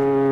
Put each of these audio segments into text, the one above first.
Mm-hmm.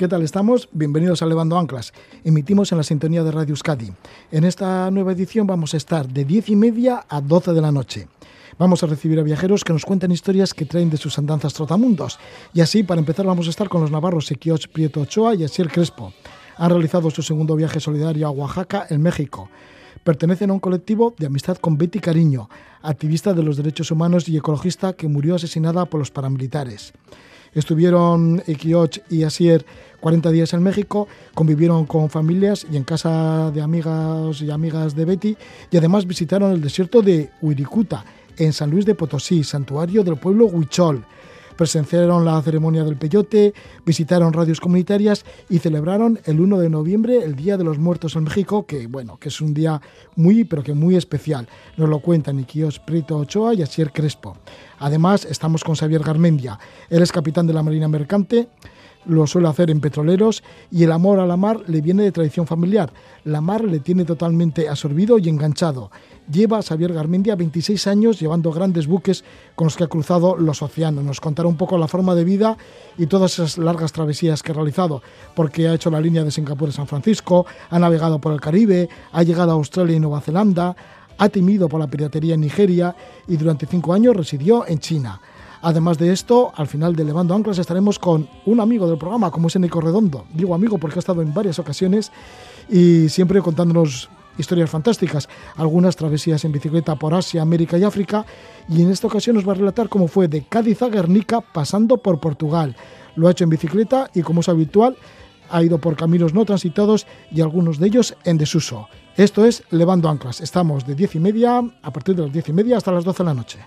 ¿Qué tal estamos? Bienvenidos a Levando Anclas. Emitimos en la sintonía de Radio Euskadi. En esta nueva edición vamos a estar de 10 y media a 12 de la noche. Vamos a recibir a viajeros que nos cuentan historias que traen de sus andanzas trotamundos. Y así, para empezar, vamos a estar con los navarros Equioch Prieto Ochoa y Asier Crespo. Han realizado su segundo viaje solidario a Oaxaca, en México. Pertenecen a un colectivo de amistad con Betty Cariño, activista de los derechos humanos y ecologista que murió asesinada por los paramilitares. Estuvieron Equioch y Asier 40 días en México, convivieron con familias y en casa de amigas y amigas de Betty y además visitaron el desierto de Huiricuta, en San Luis de Potosí, santuario del pueblo Huichol. Presenciaron la ceremonia del peyote, visitaron radios comunitarias y celebraron el 1 de noviembre el Día de los Muertos en México, que bueno, que es un día muy, pero que muy especial. Nos lo cuentan Iquios Prito Ochoa y Asier Crespo. Además, estamos con Xavier Garmendia. Él es capitán de la Marina Mercante, lo suele hacer en petroleros y el amor a la mar le viene de tradición familiar. La mar le tiene totalmente absorbido y enganchado. Lleva a Xavier Garmendia 26 años llevando grandes buques con los que ha cruzado los océanos. Nos contará un poco la forma de vida y todas esas largas travesías que ha realizado, porque ha hecho la línea de Singapur a San Francisco, ha navegado por el Caribe, ha llegado a Australia y Nueva Zelanda, ha temido por la piratería en Nigeria y durante cinco años residió en China. Además de esto, al final de Levando Anclas estaremos con un amigo del programa, como es Enrico Redondo. Digo amigo porque ha estado en varias ocasiones y siempre contándonos historias fantásticas, algunas travesías en bicicleta por Asia, América y África, y en esta ocasión nos va a relatar cómo fue de Cádiz a Guernica pasando por Portugal. Lo ha hecho en bicicleta y como es habitual, ha ido por caminos no transitados y algunos de ellos en desuso. Esto es Levando Anclas. Estamos de 10 y media, a partir de las 10 y media hasta las 12 de la noche.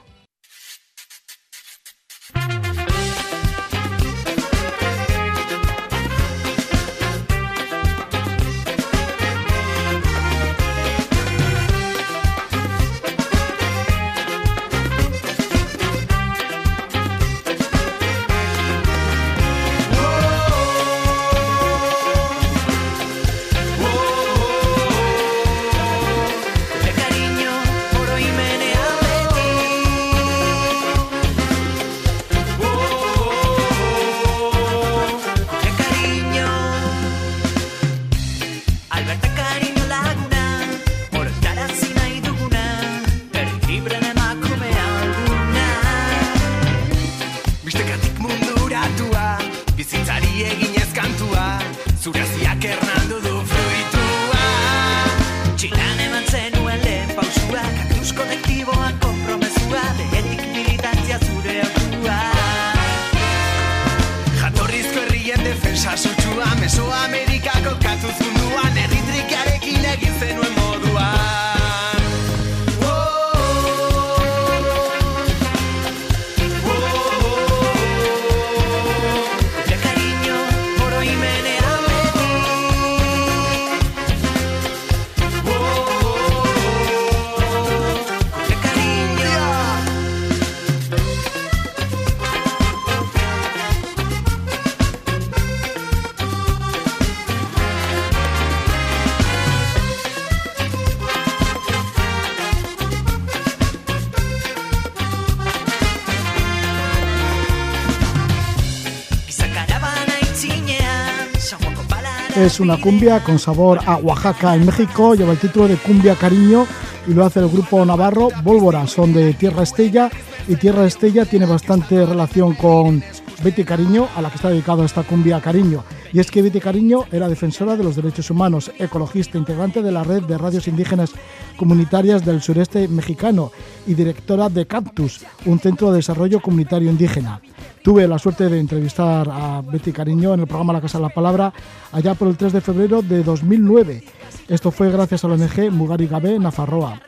Es una cumbia con sabor a Oaxaca en México, lleva el título de Cumbia Cariño y lo hace el grupo navarro Bólvora, son de Tierra Estella y Tierra Estella tiene bastante relación con Betty Cariño, a la que está dedicado esta cumbia Cariño. Y es que Betty Cariño era defensora de los derechos humanos, ecologista, integrante de la red de radios indígenas comunitarias del sureste mexicano y directora de Cactus, un centro de desarrollo comunitario indígena. Tuve la suerte de entrevistar a Betty Cariño en el programa La Casa de la Palabra allá por el 3 de febrero de 2009. Esto fue gracias a la ONG Mugari Gabe Nafarroa.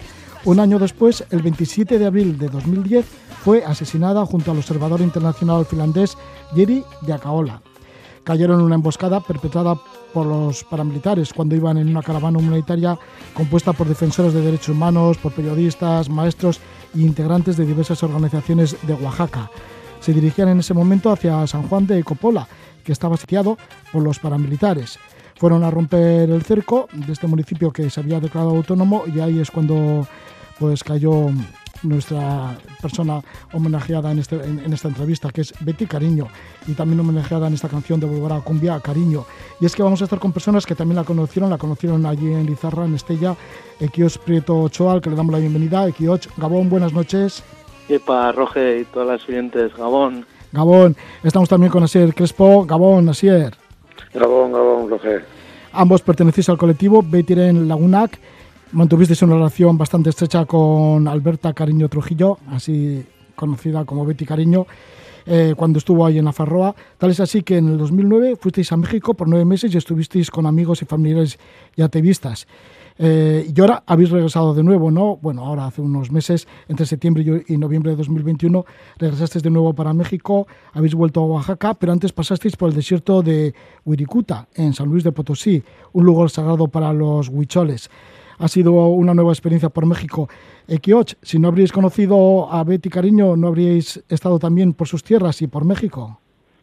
Un año después, el 27 de abril de 2010, fue asesinada junto al observador internacional finlandés Jiri Diakaola. Cayeron en una emboscada perpetrada por los paramilitares cuando iban en una caravana humanitaria compuesta por defensores de derechos humanos, por periodistas, maestros e integrantes de diversas organizaciones de Oaxaca. Se dirigían en ese momento hacia San Juan de Copola, que estaba sitiado por los paramilitares. Fueron a romper el cerco de este municipio que se había declarado autónomo y ahí es cuando pues cayó nuestra persona homenajeada en, este, en, esta entrevista, que es Betty Cariño, y también homenajeada en esta canción de Volver a Cumbia, Cariño. Y es que vamos a estar con personas que también la conocieron, la conocieron allí en Lizarra, en Estella, Equios Prieto Ochoa, que le damos la bienvenida. Equioch, Gabón, buenas noches. Epa, Roge y todas las oyentes, Gabón. Gabón, estamos también con Asier Crespo. Gabón, Asier. Gabón, Gabón, Roge. Ambos pertenecéis al colectivo Betiren Lagunac Mantuvisteis una relación bastante estrecha con Alberta Cariño Trujillo, así conocida como Betty Cariño, eh, cuando estuvo ahí en la Farroa. Tal es así que en el 2009 fuisteis a México por nueve meses y estuvisteis con amigos y familiares y activistas. Eh, y ahora habéis regresado de nuevo, ¿no? Bueno, ahora hace unos meses, entre septiembre y noviembre de 2021, regresasteis de nuevo para México, habéis vuelto a Oaxaca, pero antes pasasteis por el desierto de Huiricuta, en San Luis de Potosí, un lugar sagrado para los huicholes ha sido una nueva experiencia por México. Equioch, si no habríais conocido a Betty Cariño, ¿no habríais estado también por sus tierras y por México?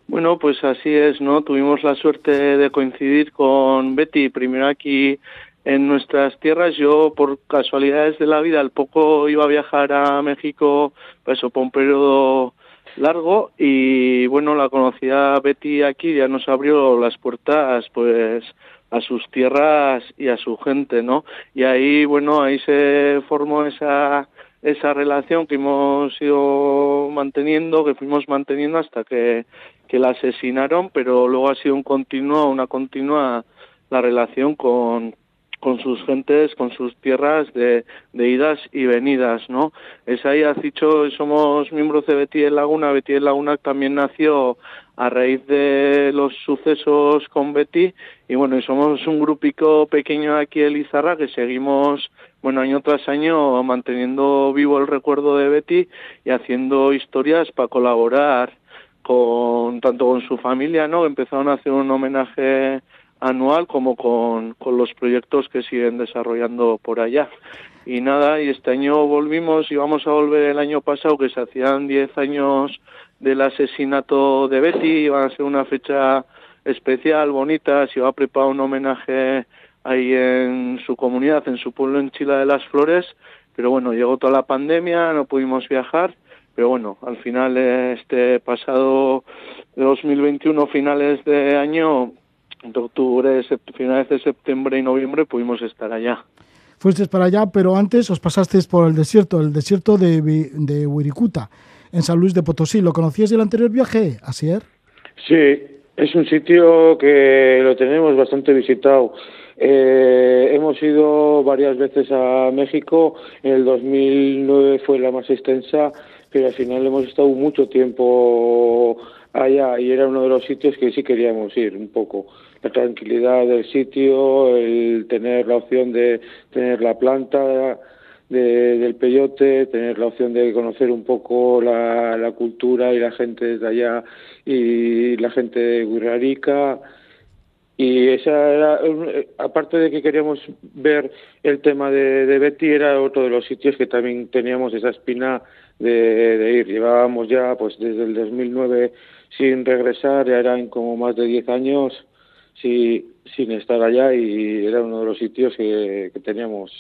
Bueno, pues así es, ¿no? Tuvimos la suerte de coincidir con Betty, primero aquí en nuestras tierras. Yo, por casualidades de la vida, al poco iba a viajar a México, pues por un periodo largo y bueno, la conocida Betty aquí ya nos abrió las puertas, pues a sus tierras y a su gente, ¿no? Y ahí, bueno, ahí se formó esa esa relación que hemos ido manteniendo, que fuimos manteniendo hasta que, que la asesinaron, pero luego ha sido un continuo, una continua la relación con, con sus gentes, con sus tierras de, de, idas y venidas, ¿no? Es ahí, has dicho, somos miembros de Betty de Laguna, Betty de Laguna también nació a raíz de los sucesos con Betty y bueno, somos un grupico pequeño aquí en Lizarra que seguimos, bueno, año tras año manteniendo vivo el recuerdo de Betty y haciendo historias para colaborar con tanto con su familia, ¿no? Empezaron a hacer un homenaje anual como con, con los proyectos que siguen desarrollando por allá. Y nada, y este año volvimos y vamos a volver el año pasado, que se hacían 10 años del asesinato de Betty, va a ser una fecha especial, bonita, se va a preparar un homenaje ahí en su comunidad, en su pueblo en Chile de las Flores, pero bueno, llegó toda la pandemia, no pudimos viajar, pero bueno, al final este pasado 2021, finales de año, de octubre, finales de septiembre y noviembre, pudimos estar allá. Fuisteis para allá, pero antes os pasasteis por el desierto, el desierto de, de Huiricuta en San Luis de Potosí. ¿Lo conocías del anterior viaje, Asier? Sí, es un sitio que lo tenemos bastante visitado. Eh, hemos ido varias veces a México. En el 2009 fue la más extensa, pero al final hemos estado mucho tiempo allá y era uno de los sitios que sí queríamos ir un poco. La tranquilidad del sitio, el tener la opción de tener la planta, del peyote, tener la opción de conocer un poco la, cultura y la gente de allá y la gente de Guirarica. Y esa era, aparte de que queríamos ver el tema de, Betty, era otro de los sitios que también teníamos esa espina de, ir. Llevábamos ya pues desde el 2009 sin regresar, ya eran como más de 10 años sin estar allá y era uno de los sitios que teníamos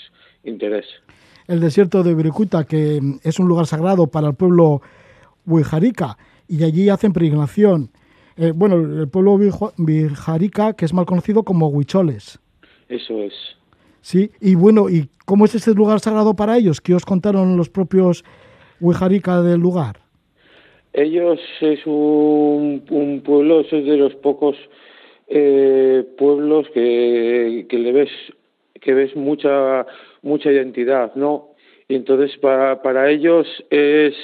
interés el desierto de Viricuta, que es un lugar sagrado para el pueblo Huijarica, y allí hacen peregrinación. Eh, bueno, el pueblo Huijarica, que es mal conocido como Huicholes. Eso es. Sí, y bueno, ¿y cómo es este lugar sagrado para ellos? ¿Qué os contaron los propios Huijarica del lugar? Ellos es un, pueblo, es de los pocos eh, pueblos que, que le ves que ves mucha mucha identidad, ¿no? Y entonces para, para ellos es,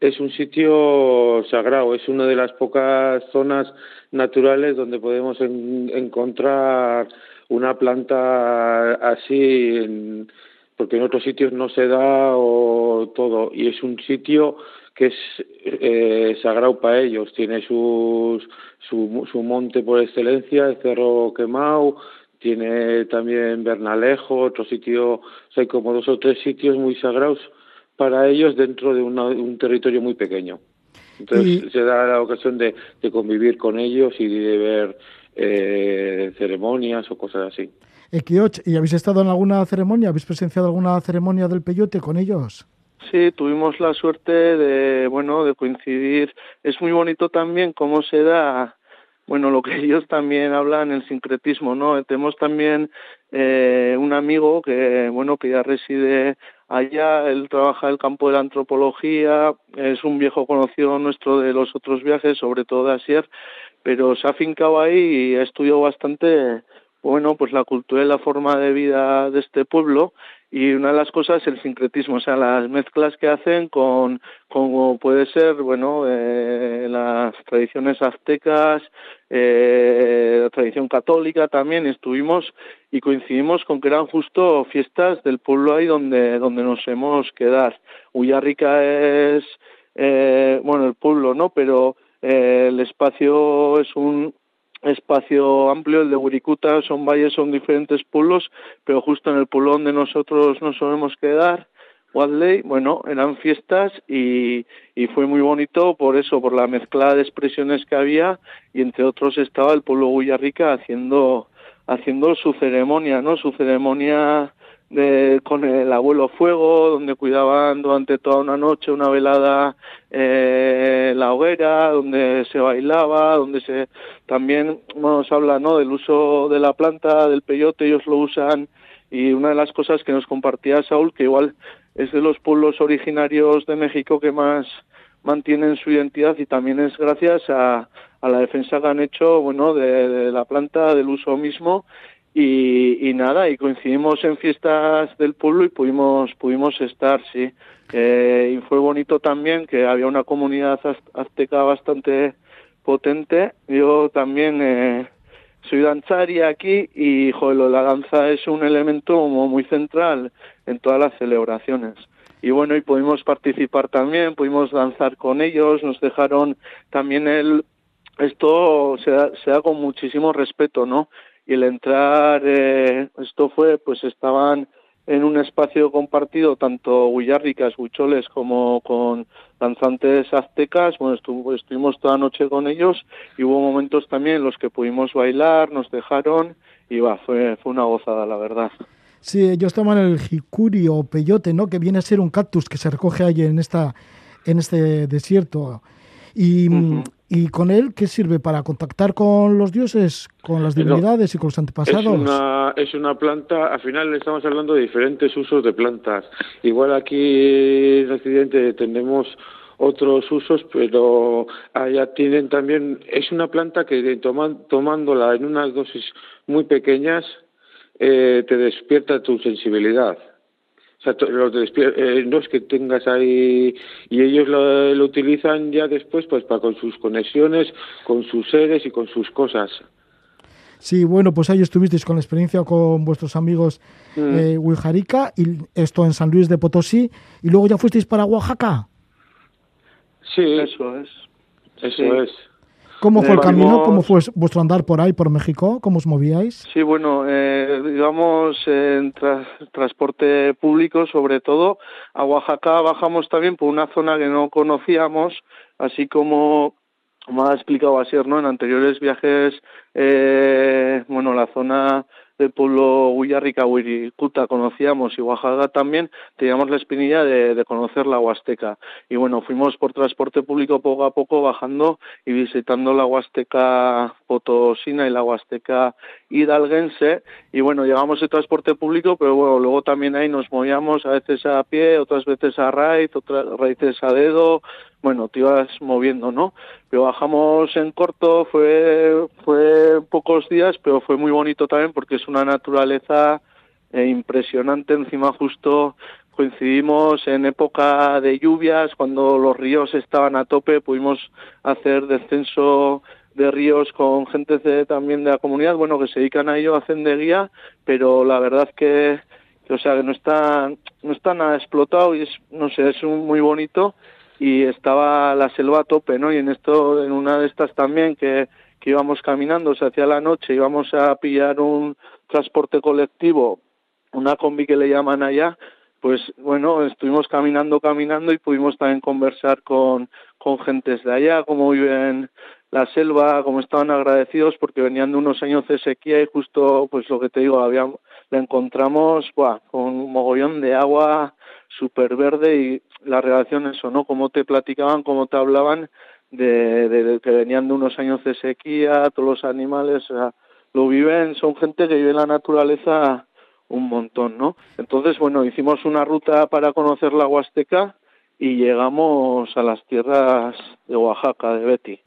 es un sitio sagrado, es una de las pocas zonas naturales donde podemos encontrar una planta así, porque en otros sitios no se da o todo, y es un sitio que es eh, sagrado para ellos, tiene sus, su, su monte por excelencia, el Cerro Quemao, tiene también Bernalejo, otro sitio, o hay como dos o tres sitios muy sagrados para ellos dentro de un territorio muy pequeño. Entonces se da la ocasión de, de, convivir con ellos y de ver eh, ceremonias o cosas así. ¿y habéis estado en alguna ceremonia? ¿Habéis presenciado alguna ceremonia del peyote con ellos? Sí, tuvimos la suerte de, bueno, de coincidir. Es muy bonito también cómo se da, bueno, lo que ellos también hablan, el sincretismo, ¿no? Tenemos también eh, un amigo que, bueno, que ya reside allá, él trabaja en el campo de la antropología, es un viejo conocido nuestro de los otros viajes, sobre todo de Asier, pero se ha afincado ahí y ha estudiado bastante bueno, pues la cultura y la forma de vida de este pueblo y una de las cosas el sincretismo, o sea, las mezclas que hacen con, como puede ser, bueno, eh, las tradiciones aztecas, eh, la tradición católica también, estuvimos y coincidimos con que eran justo fiestas del pueblo ahí donde, donde nos hemos quedar. Ullarrica es, eh, bueno, el pueblo, ¿no? Pero eh, el espacio es un, espacio amplio, el de Wiricuta, son valles, son diferentes pueblos, pero justo en el pueblo donde nosotros nos solemos quedar, Wadley, bueno, eran fiestas y, y fue muy bonito por eso, por la mezcla de expresiones que había y entre otros estaba el pueblo Guyarrica haciendo, haciendo su ceremonia, ¿no? Su ceremonia de, con el abuelo fuego, donde cuidaban durante toda una noche una velada eh, la hoguera, donde se bailaba, donde se también se habla ¿no? del uso de la planta, del peyote, ellos lo usan y una de las cosas que nos compartía Saúl, que igual es de los pueblos originarios de México que más mantienen su identidad y también es gracias a, a la defensa que han hecho bueno de, de la planta del uso mismo y, y, nada, y coincidimos en fiestas del pueblo y pudimos, pudimos estar, sí. Eh, y fue bonito también que había una comunidad azteca bastante potente. Yo también eh, soy danzaria aquí y joder, la danza es un elemento muy central en todas las celebraciones. Y bueno, y pudimos participar también, pudimos danzar con ellos, nos dejaron también el... Esto se da, se da con muchísimo respeto, ¿no? Y el entrar, eh, esto fue, pues estaban en un espacio compartido tanto huillarricas, huicholes como con danzantes aztecas, bueno, estuvimos toda noche con ellos y hubo momentos también en los que pudimos bailar, nos dejaron y va, fue, fue una gozada, la verdad. Sí, ellos toman el jicuri o peyote, ¿no? Que viene a ser un cactus que se recoge ahí en, esta, en este desierto. Y, ¿Y con él qué sirve? ¿Para contactar con los dioses, con las divinidades y con los antepasados? Es una, es una planta, al final estamos hablando de diferentes usos de plantas. Igual aquí en Occidente tenemos otros usos, pero allá tienen también, es una planta que tomándola en unas dosis muy pequeñas eh, te despierta tu sensibilidad. O sea, eh, no es que tengas ahí y ellos lo, utilizan ya después pues para con sus conexiones, con sus seres y con sus cosas. Sí, bueno, pues ahí estuvisteis con la experiencia con vuestros amigos mm. eh, y esto en San Luis de Potosí y luego ya fuisteis para Oaxaca. Sí, eso es. Eso es. ¿Cómo fue el camino? ¿Cómo fue vuestro andar por ahí, por México? ¿Cómo os movíais? Sí, bueno, eh, digamos en transporte público sobre todo. A Oaxaca bajamos también por una zona que no conocíamos, así como como ha explicado Asier, ¿no? En anteriores viajes, eh, bueno, la zona del pueblo Huillarrica, Huiricuta conocíamos y Oaxaca también, teníamos la espinilla de, de, conocer la Huasteca. Y bueno, fuimos por transporte público poco a poco bajando y visitando la Huasteca Potosina y la Huasteca Hidalguense. Y bueno, llegamos de transporte público, pero bueno, luego también ahí nos movíamos a veces a pie, otras veces a raíz, otras veces a dedo, bueno, te ibas moviendo, ¿no? Pero bajamos en corto, fue, fue pocos días, pero fue muy bonito también porque es una naturaleza eh, impresionante. Encima justo coincidimos en época de lluvias, cuando los ríos estaban a tope, pudimos hacer descenso de ríos con gente también de la comunidad, bueno, que se dedican a ello, hacen de guía, pero la verdad que o sea, que no está, no está nada explotado y es, no sé, es muy bonito y estaba la selva a tope, ¿no? Y en esto, en una de estas también que, que íbamos caminando, se hacía la noche, íbamos a pillar un transporte colectivo, una combi que le llaman allá, pues bueno, estuvimos caminando, caminando y pudimos también conversar con, con gentes de allá, cómo viven la selva, cómo estaban agradecidos porque venían de unos años de sequía y justo, pues lo que te digo, habíamos la encontramos con un mogollón de agua súper verde y la relación eso, ¿no? Cómo te platicaban, cómo te hablaban de, de, que venían de unos años de sequía, todos los animales, o sea, lo viven, son gente que vive la naturaleza un montón, ¿no? Entonces, bueno, hicimos una ruta para conocer la Huasteca y llegamos a las tierras de Oaxaca, de Betty.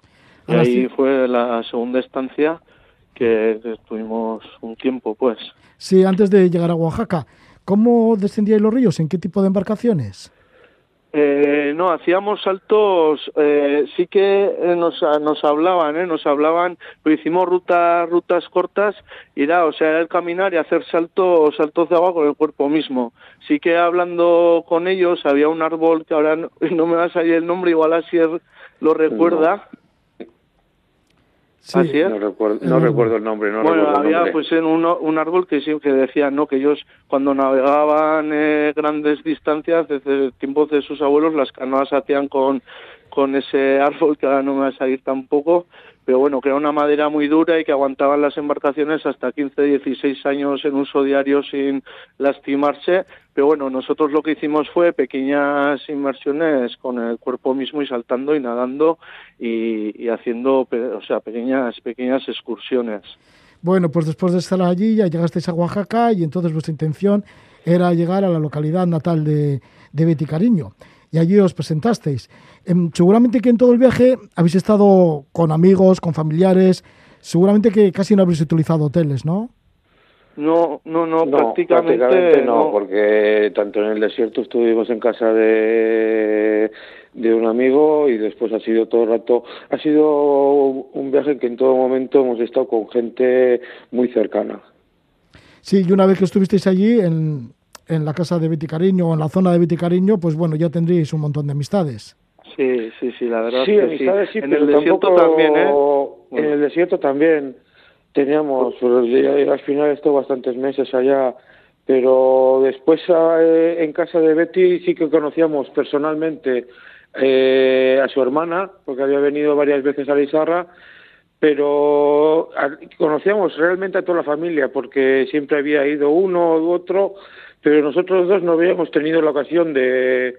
Y ahí fue la segunda estancia que estuvimos un tiempo, pues. Sí, antes de llegar a Oaxaca, ¿cómo descendíais los ríos? ¿En qué tipo de embarcaciones? Eh, no, hacíamos saltos, eh, sí que eh, nos, nos hablaban, ¿eh? nos hablaban, pero hicimos rutas rutas cortas y era, o sea, era el caminar y hacer saltos, saltos de agua con el cuerpo mismo. Sí que hablando con ellos había un árbol que ahora no, me va a salir el nombre, igual así lo recuerda. Sí, No, recuerdo, no recuerdo el nombre. No bueno, había pues en uno, un árbol que, que decía ¿no? que ellos cuando navegaban eh, grandes distancias, desde el tiempo de sus abuelos, las canoas hacían con, con ese árbol, que ahora no me va a salir tampoco, pero bueno, que era una madera muy dura y que aguantaban las embarcaciones hasta 15, 16 años en uso diario sin lastimarse. Pero bueno, nosotros lo que hicimos fue pequeñas inmersiones con el cuerpo mismo y saltando y nadando y, haciendo, o sea, pequeñas, pequeñas excursiones. Bueno, pues después de estar allí ya llegasteis a Oaxaca y entonces vuestra intención era llegar a la localidad natal de, de Betty Cariño y allí os presentasteis. Em, seguramente que en todo el viaje habéis estado con amigos, con familiares, seguramente que casi no habéis utilizado hoteles, ¿no? No, no, no, prácticamente, no, porque tanto en el desierto estuvimos en casa de, de un amigo y después ha sido todo el rato, ha sido un viaje que en todo momento hemos estado con gente muy cercana. Sí, y una vez que estuvisteis allí, en, en la casa de Betty Cariño o en la zona de Betty Cariño, pues bueno, ya tendréis un montón de amistades. Sí, sí, sí, la verdad. Sí, que amistades sí, en el desierto también, ¿eh? En el desierto también teníamos, al final esto bastantes meses allá, pero después eh, en casa de Betty sí que conocíamos personalmente eh, a su hermana, porque había venido varias veces a Lizarra, pero conocíamos realmente a toda la familia, porque siempre había ido uno u otro pero nosotros dos no habíamos tenido la ocasión de,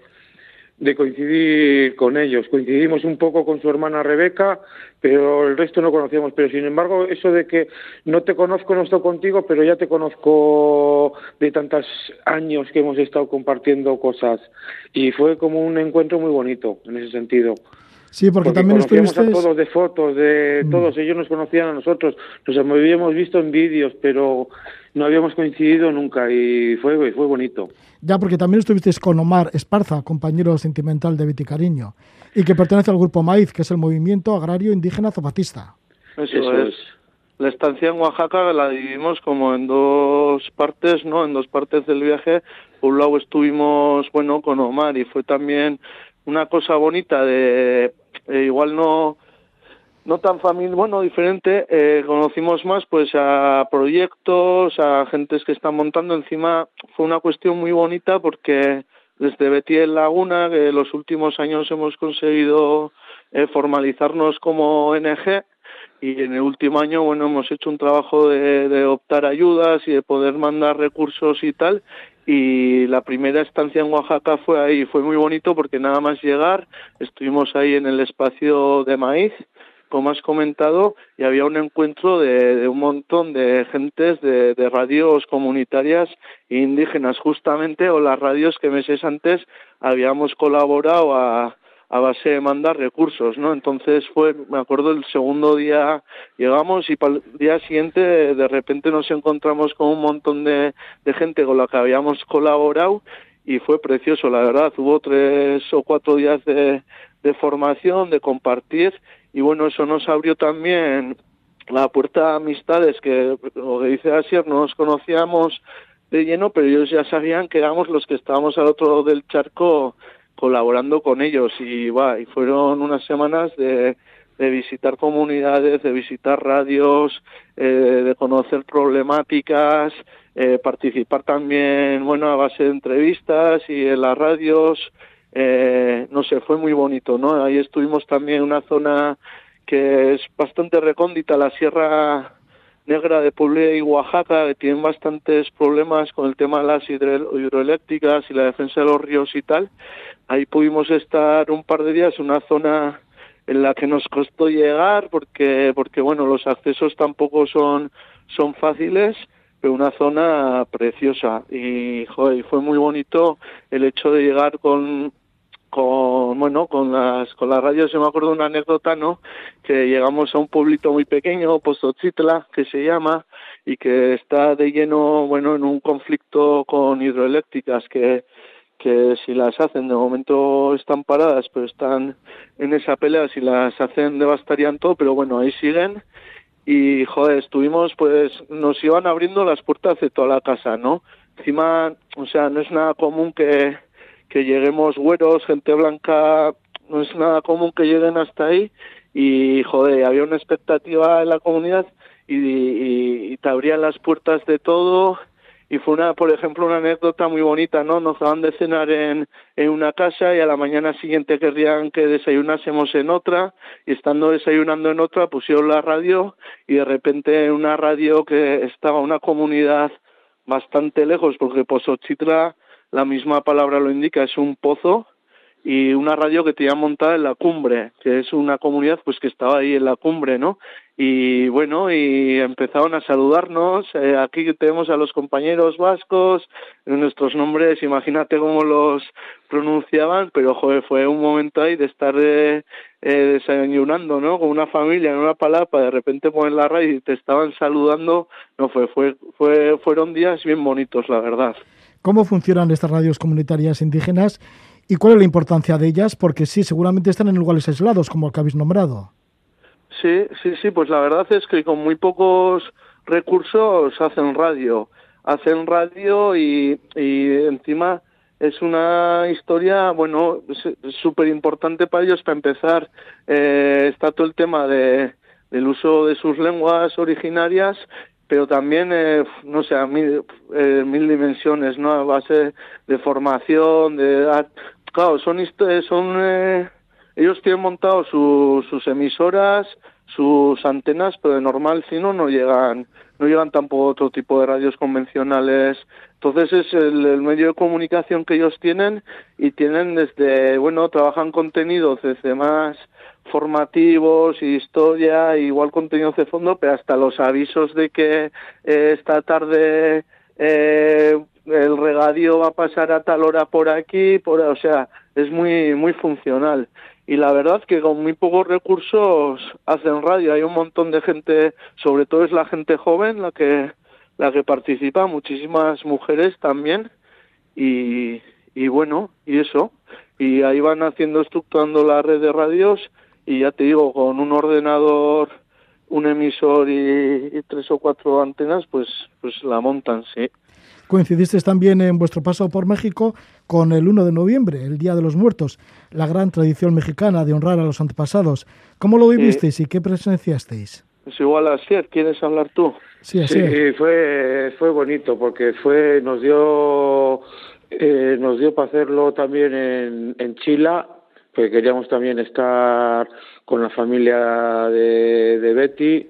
de coincidir con ellos. Coincidimos un poco con su hermana Rebeca, pero el resto no conocíamos. Pero sin embargo, eso de que no te conozco, no estoy contigo, pero ya te conozco de tantos años que hemos estado compartiendo cosas. Y fue como un encuentro muy bonito en ese sentido. Sí, porque, también estuviste... a todos de fotos, de mm. todos ellos nos conocían a nosotros, nos habíamos visto en vídeos, pero no habíamos coincidido nunca y fue, fue bonito. Ya, porque también estuvisteis con Omar Esparza, compañero sentimental de Cariño, y que pertenece al grupo Maíz, que es el movimiento agrario indígena zapatista. Eso, es. La estancia en Oaxaca la dividimos como en dos partes, ¿no? En dos partes del viaje. Por un lado estuvimos, bueno, con Omar y fue también una cosa bonita de eh, igual no no tan familiar, bueno, diferente, eh, conocimos más pues a proyectos, a gentes que están montando, encima fue una cuestión muy bonita porque desde Betty en Laguna, que los últimos años hemos conseguido eh, formalizarnos como ONG y en el último año, bueno, hemos hecho un trabajo de, de optar ayudas y de poder mandar recursos y tal, y la primera estancia en Oaxaca fue ahí, fue muy bonito porque nada más llegar estuvimos ahí en el espacio de maíz como has comentado, y había un encuentro de, un montón de gentes de, radios comunitarias indígenas, justamente, o las radios que meses antes habíamos colaborado a, a base de mandar recursos, ¿no? Entonces fue, me acuerdo, el segundo día llegamos y para el día siguiente de repente nos encontramos con un montón de, de gente con la que habíamos colaborado y fue precioso, la verdad. Hubo tres o cuatro días de, formación, de compartir y bueno, eso nos abrió también la puerta a amistades que, lo que dice Asier, no nos conocíamos de lleno, pero ellos ya sabían que éramos los que estábamos al otro lado del charco colaborando con ellos y, va, y fueron unas semanas de, de visitar comunidades, de visitar radios, eh, de conocer problemáticas, eh, participar también, bueno, a base de entrevistas y en las radios, eh, no sé, fue muy bonito, ¿no? Ahí estuvimos también en una zona que es bastante recóndita, la Sierra Negra de Puebla y Oaxaca, que tienen bastantes problemas con el tema de las hidroeléctricas y la defensa de los ríos y tal. Ahí pudimos estar un par de días una zona en la que nos costó llegar porque porque bueno los accesos tampoco son son fáciles pero una zona preciosa y joder, fue muy bonito el hecho de llegar con con bueno con las con las radios yo me acuerdo de una anécdota no que llegamos a un pueblito muy pequeño Pozochitla que se llama y que está de lleno bueno en un conflicto con hidroeléctricas que que si las hacen de momento están paradas pero están en esa pelea si las hacen devastarían todo pero bueno ahí siguen. Y joder estuvimos pues nos iban abriendo las puertas de toda la casa no encima o sea no es nada común que que lleguemos güeros, gente blanca, no es nada común que lleguen hasta ahí. Y joder, había una expectativa en la comunidad y, te abrían las puertas de todo. Y fue una, por ejemplo, una anécdota muy bonita, ¿no? Nos daban de cenar en, en una casa y a la mañana siguiente querrían que desayunásemos en otra. Y estando desayunando en otra pusieron la radio y de repente en una radio que estaba una comunidad bastante lejos porque Pozochitla la misma palabra lo indica, es un pozo y una radio que tenía montada en la cumbre, que es una comunidad pues que estaba ahí en la cumbre, ¿no? Y bueno, y empezaron a saludarnos, eh, aquí tenemos a los compañeros vascos, nuestros nombres, imagínate cómo los pronunciaban, pero joder, fue un momento ahí de estar eh, eh, desayunando, ¿no? Con una familia en una palapa, de repente poner la radio y te estaban saludando, no fue, fue, fue, fueron días bien bonitos, la verdad cómo funcionan estas radios comunitarias indígenas y cuál es la importancia de ellas, porque sí, seguramente están en lugares aislados, como el que habéis nombrado. Sí, sí, sí, pues la verdad es que con muy pocos recursos hacen radio. Hacen radio y, encima es una historia, bueno, súper importante para ellos. Para empezar, eh, está todo el tema de, del uso de sus lenguas originarias pero también, eh, no sé, a mil, eh, mil dimensiones, ¿no? A base de formación, de... Claro, son, son eh, ellos tienen montado sus emisoras, sus antenas, pero de normal si no, no llegan, no llegan tampoco otro tipo de radios convencionales. Entonces es el, el, medio de comunicación que ellos tienen y tienen desde, bueno, trabajan contenidos desde más formativos, historia, igual contenidos de fondo, pero hasta los avisos de que eh, esta tarde eh, el regadío va a pasar a tal hora por aquí, por, o sea, es muy muy funcional. Y la verdad que con muy pocos recursos hacen radio. Hay un montón de gente, sobre todo es la gente joven la que la que participa, muchísimas mujeres también. Y, y bueno, y eso. Y ahí van haciendo, estructurando la red de radios y ya te digo, con un ordenador, un emisor y, tres o cuatro antenas, pues, pues la montan, sí. Coincidiste también en vuestro paso por México con el 1 de noviembre, el Día de los Muertos, la gran tradición mexicana de honrar a los antepasados. ¿Cómo lo vivisteis y qué presenciasteis? Es igual a Sier, ¿quieres hablar tú? Sí, así sí, fue, fue bonito porque fue, nos dio, eh, nos dio para hacerlo también en, en Chile porque queríamos también estar con la familia de, Betty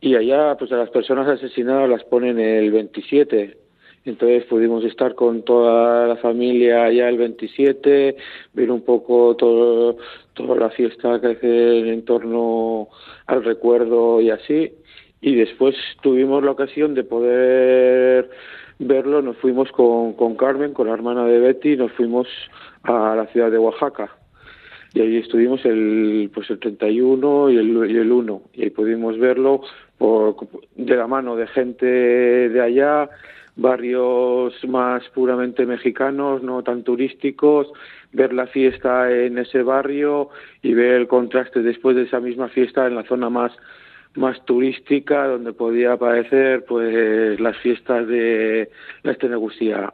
y allá pues a las personas asesinadas las ponen el 27 entonces pudimos estar con toda la familia allá el 27 ver un poco todo toda la fiesta que hace en torno al recuerdo y así. Y después tuvimos la ocasión de poder verlo nos fuimos con, con Carmen con la hermana de Betty nos fuimos a la ciudad de Oaxaca y ahí estuvimos el pues el 31 y el, y el 1 y ahí pudimos verlo por, de la mano de gente de allá barrios más puramente mexicanos no tan turísticos ver la fiesta en ese barrio y ver el contraste después de esa misma fiesta en la zona más más turística, donde podía aparecer pues las fiestas de la Estenegusía.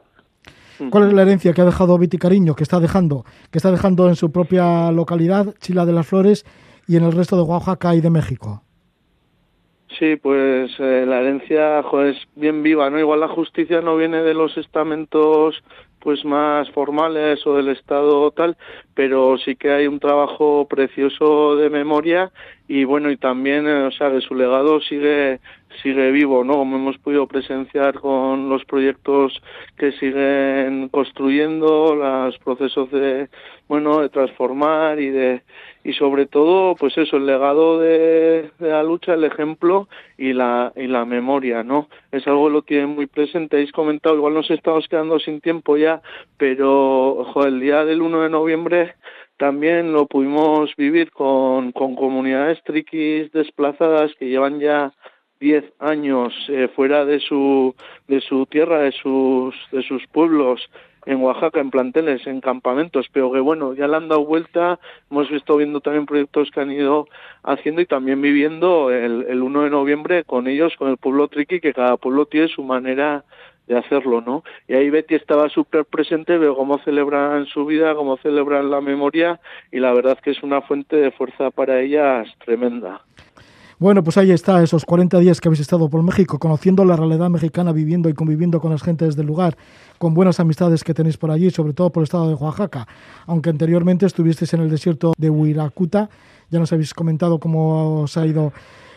¿Cuál es la herencia que ha dejado Viti Cariño, que está dejando, que está dejando en su propia localidad, Chila de las Flores, y en el resto de Oaxaca y de México? Sí, pues eh, la herencia es bien viva, ¿no? Igual la justicia no viene de los estamentos pues más formales o del Estado tal, pero sí que hay un trabajo precioso de memoria y bueno, y también, eh, o sea, de su legado sigue sigue vivo, ¿no? Como hemos podido presenciar con los proyectos que siguen construyendo, los procesos de, bueno, de transformar y de, y sobre todo, pues eso, el legado de, la lucha, el ejemplo y la, y la memoria, ¿no? Es algo que lo tienen muy presente, habéis comentado, igual nos estamos quedando sin tiempo ya, pero, ojo, el día del 1 de noviembre también lo pudimos vivir con, con comunidades triquis desplazadas que llevan ya diez años eh, fuera de su de su tierra de sus de sus pueblos en Oaxaca en planteles en campamentos pero que bueno ya le han dado vuelta hemos visto viendo también proyectos que han ido haciendo y también viviendo el, el 1 de noviembre con ellos con el pueblo triqui que cada pueblo tiene su manera de hacerlo, ¿no? Y ahí Betty estaba súper presente, veo cómo celebran su vida, cómo celebran la memoria y la verdad que es una fuente de fuerza para ellas tremenda. Bueno, pues ahí está, esos 40 días que habéis estado por México, conociendo la realidad mexicana, viviendo y conviviendo con las gentes del lugar, con buenas amistades que tenéis por allí, sobre todo por el estado de Oaxaca. Aunque anteriormente estuvisteis en el desierto de Huiracuta, ya nos habéis comentado cómo os ha ido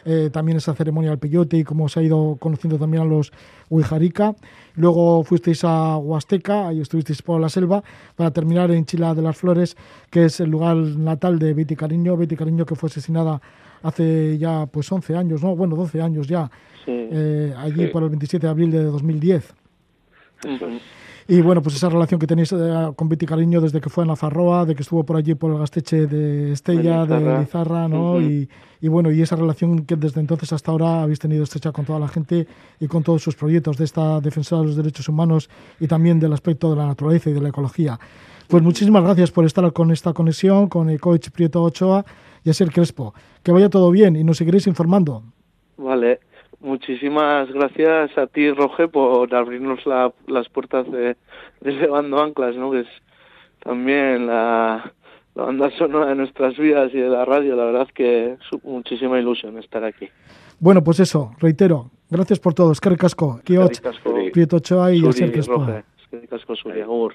eh, también esa ceremonia del peyote y cómo se ha ido conociendo también a los Huijarica. Luego fuisteis a Huasteca, ahí estuvisteis por la selva, para terminar en Chila de las Flores, que es el lugar natal de Betty Cariño, Betty Cariño que fue asesinada hace ya pues 11 años, ¿no? Bueno, 12 años ya, eh, allí por el 27 de abril de 2010. Y bueno, pues esa relación que tenéis eh, con Betty Cariño desde que fue en la Farroa, de que estuvo por allí por el Gasteche de Estella, de Lizarra, ¿no? y, y, bueno, y esa relación que desde entonces hasta ahora habéis tenido estrecha con toda la gente y con todos sus proyectos de esta defensora de los derechos humanos y también del aspecto de la naturaleza y de la ecología. Pues muchísimas gracias por estar con esta conexión con el coach Prieto Ochoa y Crespo. Que vaya todo bien y nos seguiréis informando. Vale, muchísimas gracias a ti, Roge, por abrirnos las puertas de, de Levando Anclas, ¿no? que es también la, la banda sonora de nuestras vidas y de la radio. La verdad que es muchísima ilusión estar aquí. Bueno, pues eso, reitero, gracias por todo. Escarri Casco, Kiot, Prieto Ochoa y Asier Crespo. Escarri Casco, Suri, Agur.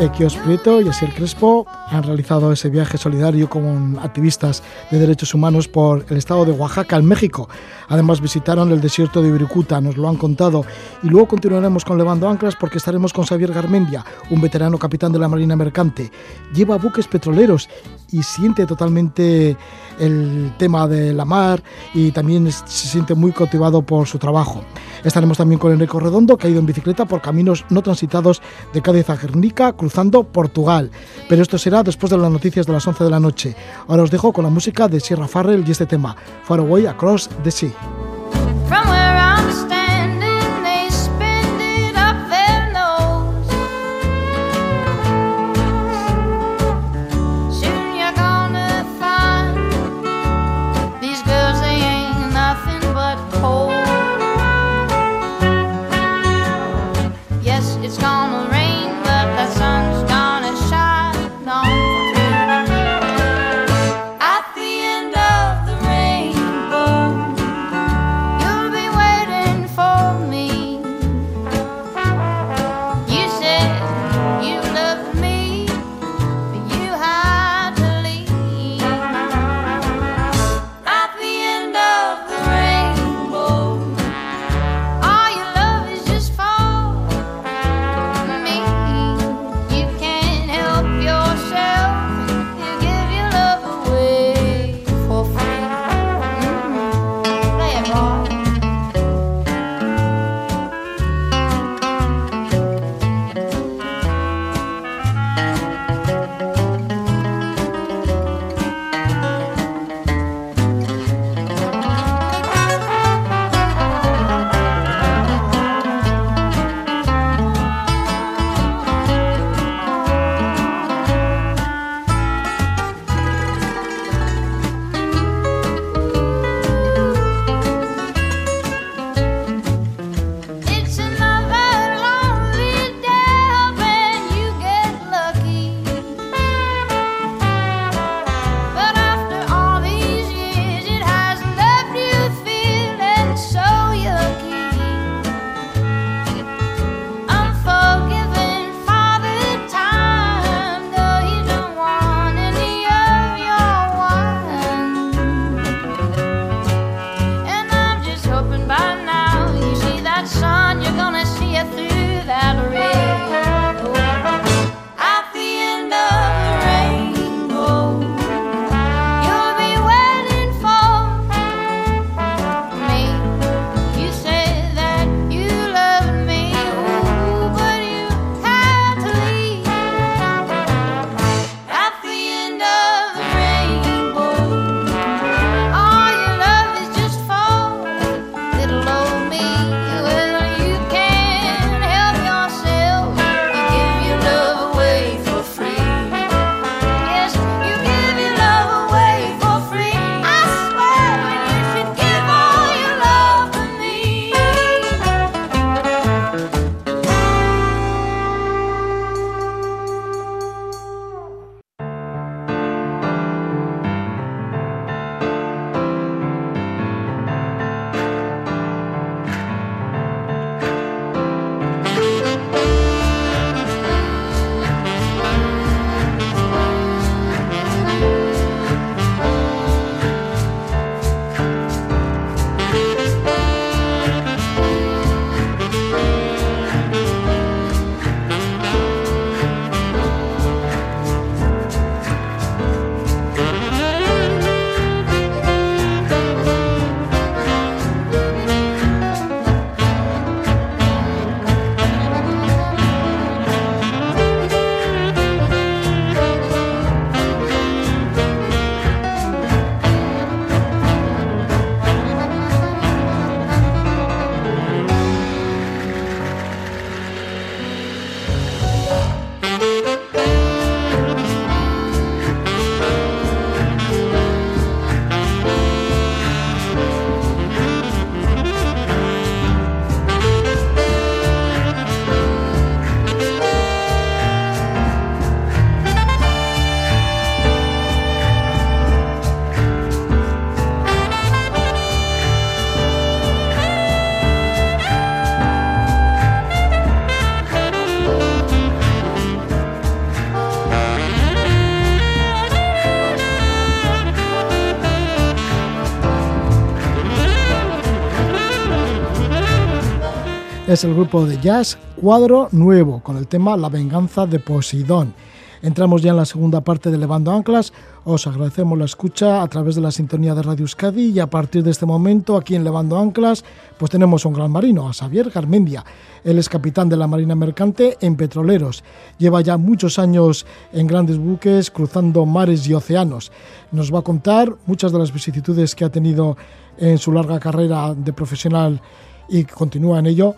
Equios Prieto y Asier Crespo han realizado ese viaje solidario con activistas de derechos humanos por el estado de Oaxaca, en México. Además visitaron el desierto de Viricuta, nos lo han contado. Y luego continuaremos con Levando Anclas porque estaremos con Xavier Garmendia, un veterano capitán de la Marina Mercante. Lleva buques petroleros y siente totalmente el tema de la mar y también se siente muy cautivado por su trabajo. Estaremos también con Enrico Redondo, que ha ido en bicicleta por caminos no transitados de Cádiz a Guernica, cruzando Portugal. Pero esto será después de las noticias de las 11 de la noche. Ahora os dejo con la música de Sierra Farrell y este tema, Far Away Across the Sea. Es el grupo de jazz Cuadro Nuevo con el tema La venganza de Poseidón. Entramos ya en la segunda parte de Levando Anclas. Os agradecemos la escucha a través de la sintonía de Radio Euskadi y a partir de este momento aquí en Levando Anclas pues tenemos un gran marino, a Xavier Garmendia. Él es capitán de la Marina Mercante en Petroleros. Lleva ya muchos años en grandes buques cruzando mares y océanos. Nos va a contar muchas de las vicisitudes que ha tenido en su larga carrera de profesional y continúa en ello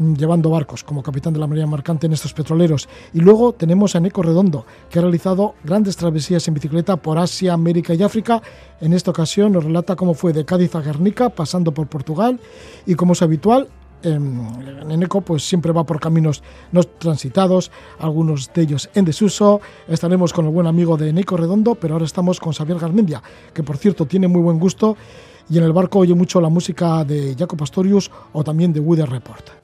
llevando barcos como capitán de la Marina Mercante en estos petroleros. Y luego tenemos a Neco Redondo, que ha realizado grandes travesías en bicicleta por Asia, América y África. En esta ocasión nos relata cómo fue de Cádiz a Guernica, pasando por Portugal, y como es habitual, en Eneco pues siempre va por caminos no transitados, algunos de ellos en desuso. Estaremos con el buen amigo de Eneco Redondo, pero ahora estamos con Xavier Garmendia, que por cierto tiene muy buen gusto y en el barco oye mucho la música de Jacob Pastorius o también de Weather Report.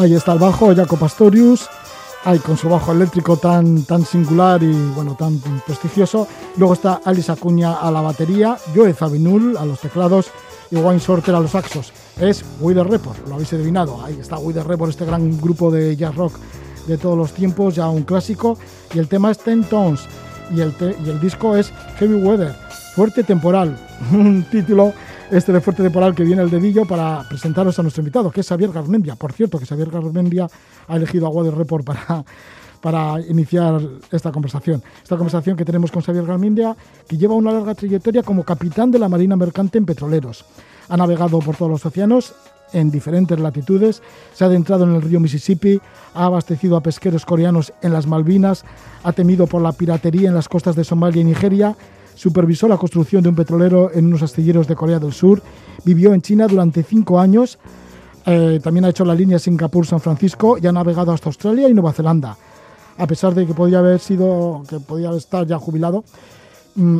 Ahí está el bajo, Jaco Pastorius. Ahí con su bajo eléctrico tan, tan singular y bueno, tan prestigioso. Luego está Alice Acuña a la batería, Joe Zabinul a los teclados y Wayne Sorter a los saxos. Es Wither Report, lo habéis adivinado. Ahí está Wither Report, este gran grupo de jazz rock de todos los tiempos, ya un clásico. Y el tema es Ten Tones y el, y el disco es Heavy Weather, Fuerte Temporal. un título este de Fuerte Temporal que viene el dedillo para presentaros a nuestro invitado, que es Xavier Garmendia. Por cierto, que Xavier Garmendia ha elegido a Water Report para, para iniciar esta conversación. Esta conversación que tenemos con Xavier Garmendia, que lleva una larga trayectoria como capitán de la Marina Mercante en Petroleros. Ha navegado por todos los océanos en diferentes latitudes, se ha adentrado en el río Mississippi, ha abastecido a pesqueros coreanos en las Malvinas, ha temido por la piratería en las costas de Somalia y Nigeria supervisó la construcción de un petrolero en unos astilleros de Corea del Sur, vivió en China durante cinco años, eh, también ha hecho la línea Singapur-San Francisco y ha navegado hasta Australia y Nueva Zelanda. A pesar de que podía haber sido, que podía estar ya jubilado,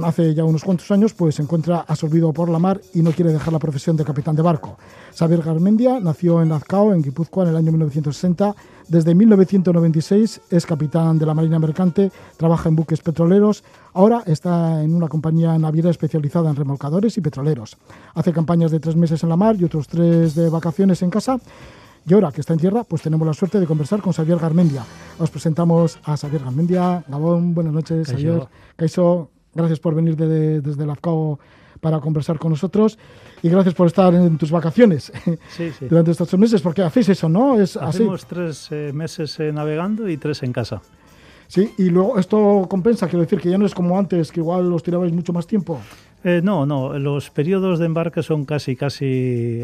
hace ya unos cuantos años, pues se encuentra absorbido por la mar y no quiere dejar la profesión de capitán de barco. Xavier Garmendia nació en Lazcao, en Guipúzcoa, en el año 1960. Desde 1996 es capitán de la Marina Mercante, trabaja en buques petroleros. Ahora está en una compañía naviera especializada en remolcadores y petroleros. Hace campañas de tres meses en la mar y otros tres de vacaciones en casa. Y ahora que está en tierra, pues tenemos la suerte de conversar con Xavier Garmendia. Os presentamos a Xavier Garmendia. Gabón, buenas noches, Xavier. Caixo, Gracias por venir de, desde Lazcao para conversar con nosotros y gracias por estar en tus vacaciones durante estos tres meses, porque hacéis eso, ¿no? Es Hacemos tres eh, meses eh, navegando y tres en casa. Sí, y luego esto compensa, quiero decir que ya no es como antes, que igual los tirabais mucho más tiempo. Eh, no, no, los periodos de embarque son casi, casi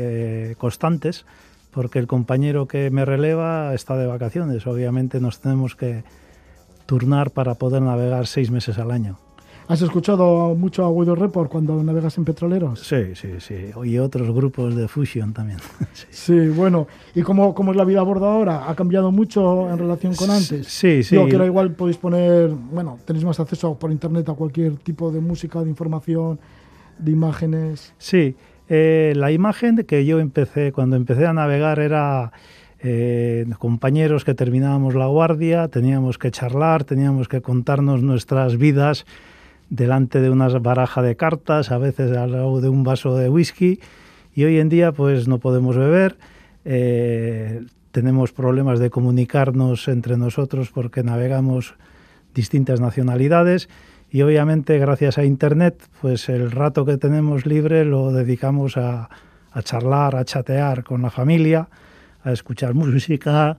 constantes, porque el compañero que me releva está de vacaciones. Obviamente nos tenemos que turnar para poder navegar seis meses al año. ¿Has escuchado mucho a Weather Report cuando navegas en petroleros? Sí, sí, sí. Y otros grupos de Fusion también. sí. bueno. ¿Y cómo, cómo, es la vida a bordo ahora? ¿Ha cambiado mucho en relación con antes? Sí, sí. Yo que ahora igual podéis poner, bueno, tenéis más acceso por internet a cualquier tipo de música, de información, de imágenes. Sí. Eh, la imagen que yo empecé, cuando empecé a navegar era... Eh, compañeros que terminábamos la guardia, teníamos que charlar, teníamos que contarnos nuestras vidas delante de una baraja de cartas, a veces al lado de un vaso de whisky, y hoy en día pues no podemos beber, eh, tenemos problemas de comunicarnos entre nosotros porque navegamos distintas nacionalidades y obviamente gracias a Internet, pues el rato que tenemos libre lo dedicamos a, charlar, a chatear con la familia, a escuchar música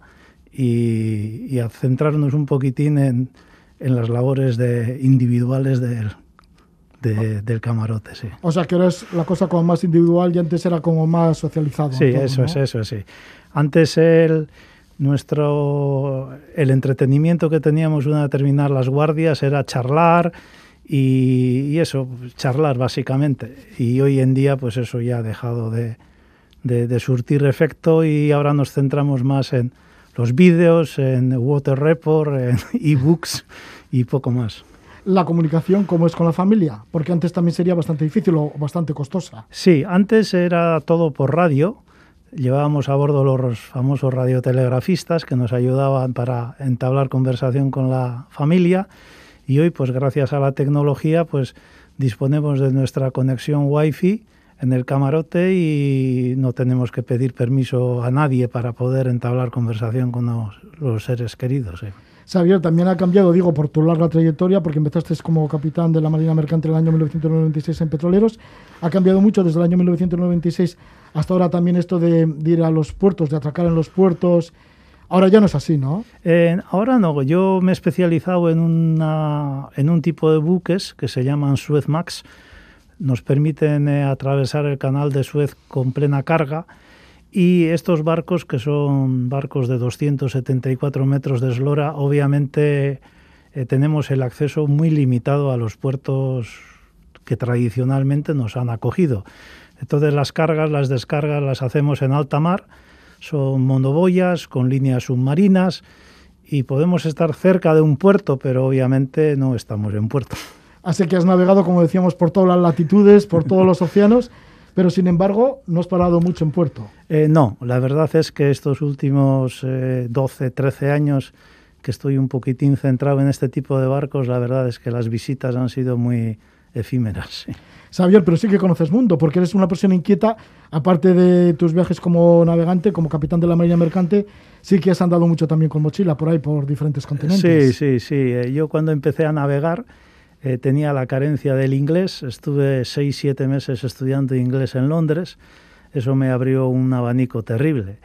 y, a centrarnos un poquitín en, las labores de, individuales del, del camarote, sí. O sea, que ahora es la cosa como más individual y antes era como más socializado. Sí, eso es, eso sí. Antes el nuestro el entretenimiento que teníamos una de terminar las guardias era charlar y, eso, charlar básicamente. Y hoy en día, pues eso ya ha dejado de, de, surtir efecto y ahora nos centramos más en los vídeos, en Water Report, en ebooks y poco más. La comunicación, ¿cómo es con la familia? Porque antes también sería bastante difícil o bastante costosa. Sí, antes era todo por radio Llevábamos a bordo los famosos radiotelegrafistas que nos ayudaban para entablar conversación con la familia y hoy, pues gracias a la tecnología, pues disponemos de nuestra conexión Wi-Fi en el camarote y no tenemos que pedir permiso a nadie para poder entablar conversación con los, seres queridos. Xavier, también ha cambiado, digo, por tu larga trayectoria, porque empezaste como capitán de la Marina Mercante en el año 1996 en Petroleros. Ha cambiado mucho desde el año 1996 hasta ahora también esto de, ir a los puertos, de atracar en los puertos. Ahora ya no es así, ¿no? Eh, ahora no. Yo me he especializado en, una, en un tipo de buques que se llaman Suezmax. Nos permiten eh, atravesar el canal de Suez con plena carga y estos barcos, que son barcos de 274 metros de eslora, obviamente eh, tenemos el acceso muy limitado a los puertos que tradicionalmente nos han acogido. Entonces las cargas, las descargas las hacemos en alta mar, son monoboyas con líneas submarinas y podemos estar cerca de un puerto, pero obviamente no estamos en puerto. Así que has navegado, como decíamos, por todas las latitudes, por todos los océanos pero sin embargo no has parado mucho en puerto. Eh, no, la verdad es que estos últimos 12, eh, 13 años que estoy un poquitín centrado en este tipo de barcos, la verdad es que las visitas han sido muy efímeras. Sí. pero sí que conoces mundo, porque eres una persona inquieta, aparte de tus viajes como navegante, como capitán de la Marina Mercante, sí que has andado mucho también con mochila por ahí, por diferentes continentes. Sí, sí, sí. Eh, yo cuando empecé a navegar, eh, tenía la carencia del inglés, estuve seis, siete meses estudiando inglés en Londres, eso me abrió un abanico terrible.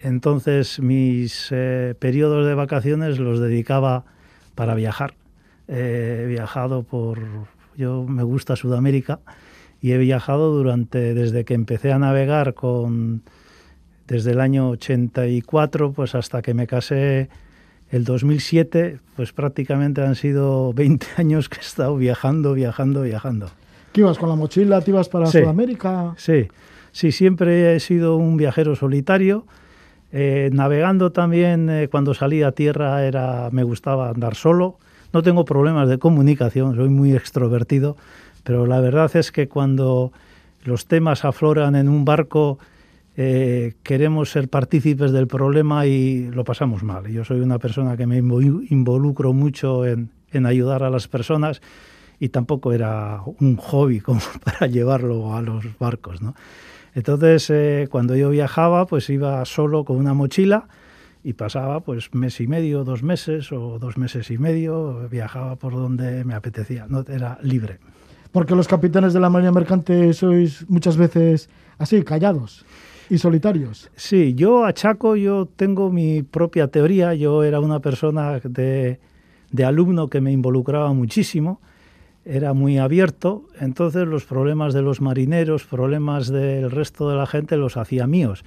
Entonces mis eh, periodos de vacaciones los dedicaba para viajar. he viajado por, yo me gusta Sudamérica y he viajado durante, desde que empecé a navegar con, desde el año 84 pues hasta que me casé el 2007, pues prácticamente han sido 20 años que he estado viajando, viajando, viajando. ¿Qué ibas con la mochila? ¿Te ibas para Sudamérica? Sí, sí, siempre he sido un viajero solitario. Eh, navegando también, eh, cuando salía a tierra, era, me gustaba andar solo. No tengo problemas de comunicación, soy muy extrovertido, pero la verdad es que cuando los temas afloran en un barco, eh, queremos ser partícipes del problema y lo pasamos mal. Yo soy una persona que me involucro mucho en, ayudar a las personas y tampoco era un hobby como para llevarlo a los barcos. ¿no? Entonces, eh, cuando yo viajaba, pues iba solo con una mochila y pasaba pues mes y medio, dos meses o dos meses y medio, viajaba por donde me apetecía, no era libre. Porque los capitanes de la Marina Mercante sois muchas veces así, callados y solitarios. Sí, yo achaco, yo tengo mi propia teoría, yo era una persona de, de alumno que me involucraba muchísimo, era muy abierto, entonces los problemas de los marineros, problemas del resto de la gente los hacía míos.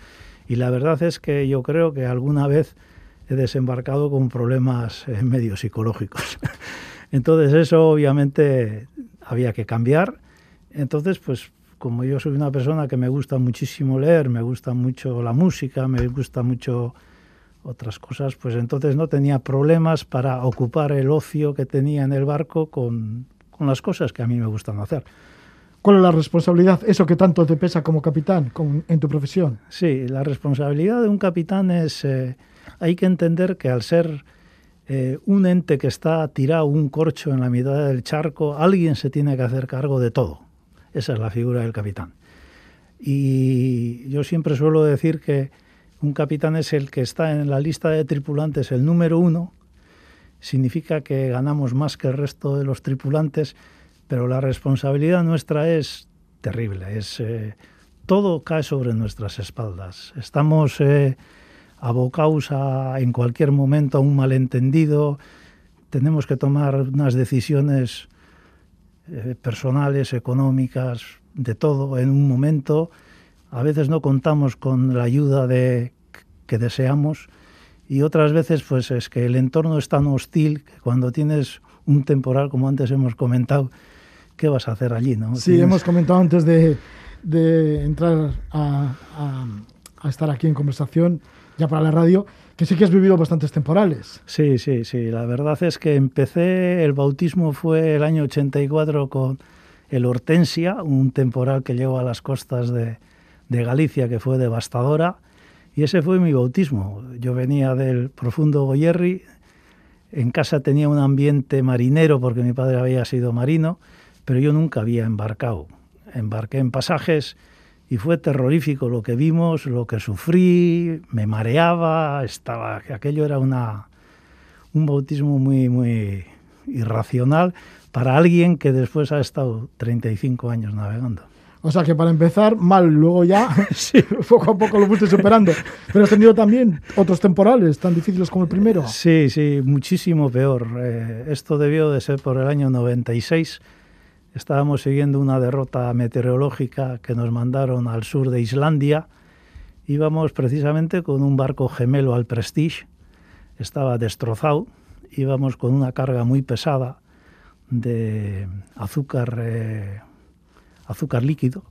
Y la verdad es que yo creo que alguna vez he desembarcado con problemas eh, medio psicológicos. Entonces eso obviamente había que cambiar. Entonces, pues como yo soy una persona que me gusta muchísimo leer, me gusta mucho la música, me gusta mucho otras cosas, pues entonces no tenía problemas para ocupar el ocio que tenía en el barco con, las cosas que a mí me gustan hacer. ¿Cuál es la responsabilidad, eso que tanto te pesa como capitán en tu profesión? Sí, la responsabilidad de un capitán es, eh, hay que entender que al ser eh, un ente que está tirado un corcho en la mitad del charco, alguien se tiene que hacer cargo de todo. Esa es la figura del capitán. Y yo siempre suelo decir que Un capitán es el que está en la lista de tripulantes, el número uno, significa que ganamos más que el resto de los tripulantes, pero la responsabilidad nuestra es terrible, es eh, todo cae sobre nuestras espaldas. Estamos eh, abocados en cualquier momento a un malentendido, tenemos que tomar unas decisiones eh, personales, económicas, de todo en un momento. A veces no contamos con la ayuda de, que deseamos y otras veces pues es que el entorno es tan hostil que cuando tienes un temporal, como antes hemos comentado, ¿qué vas a hacer allí? ¿no? Sí, hemos comentado antes de, de entrar a, a, estar aquí en conversación, ya para la radio, que sí que has vivido bastantes temporales. Sí, sí, sí. La verdad es que empecé, el bautismo fue el año 84 con el Hortensia, un temporal que llegó a las costas de, de Galicia que fue devastadora y ese fue mi bautismo. Yo venía del profundo Goyerri, en casa tenía un ambiente marinero porque mi padre había sido marino, pero yo nunca había embarcado. Embarqué en pasajes y fue terrorífico lo que vimos, lo que sufrí, me mareaba, estaba aquello era una un bautismo muy muy irracional para alguien que después ha estado 35 años navegando. O sea que para empezar, mal, luego ya poco a poco lo fuiste superando. Pero has tenido también otros temporales tan difíciles como el primero. Sí, sí, muchísimo peor. Eh, esto debió de ser por el año 96. Estábamos siguiendo una derrota meteorológica que nos mandaron al sur de Islandia. Íbamos precisamente con un barco gemelo al Prestige. Estaba destrozado. Íbamos con una carga muy pesada de azúcar. Eh, azúcar líquido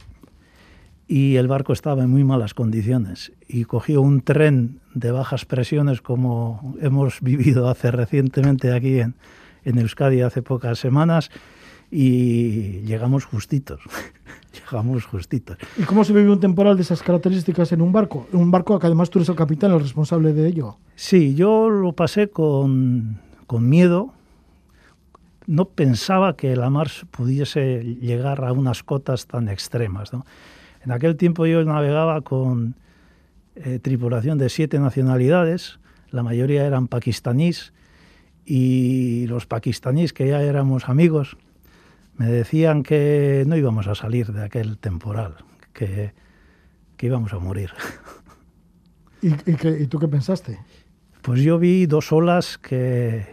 y el barco estaba en muy malas condiciones y cogió un tren de bajas presiones como hemos vivido hace recientemente aquí en, en Euskadi hace pocas semanas y llegamos justitos. llegamos justitos. ¿Y cómo se vive un temporal de esas características en un barco? Un barco que además tú eres el capitán, el responsable de ello. Sí, yo lo pasé con, con miedo, no pensaba que la mar pudiese llegar a unas cotas tan extremas. En aquel tiempo yo navegaba con eh, tripulación de siete nacionalidades, la mayoría eran pakistaníes, y los pakistaníes, que ya éramos amigos, me decían que no íbamos a salir de aquel temporal, que, que íbamos a morir. ¿Y, y tú qué pensaste? Pues yo vi dos olas que,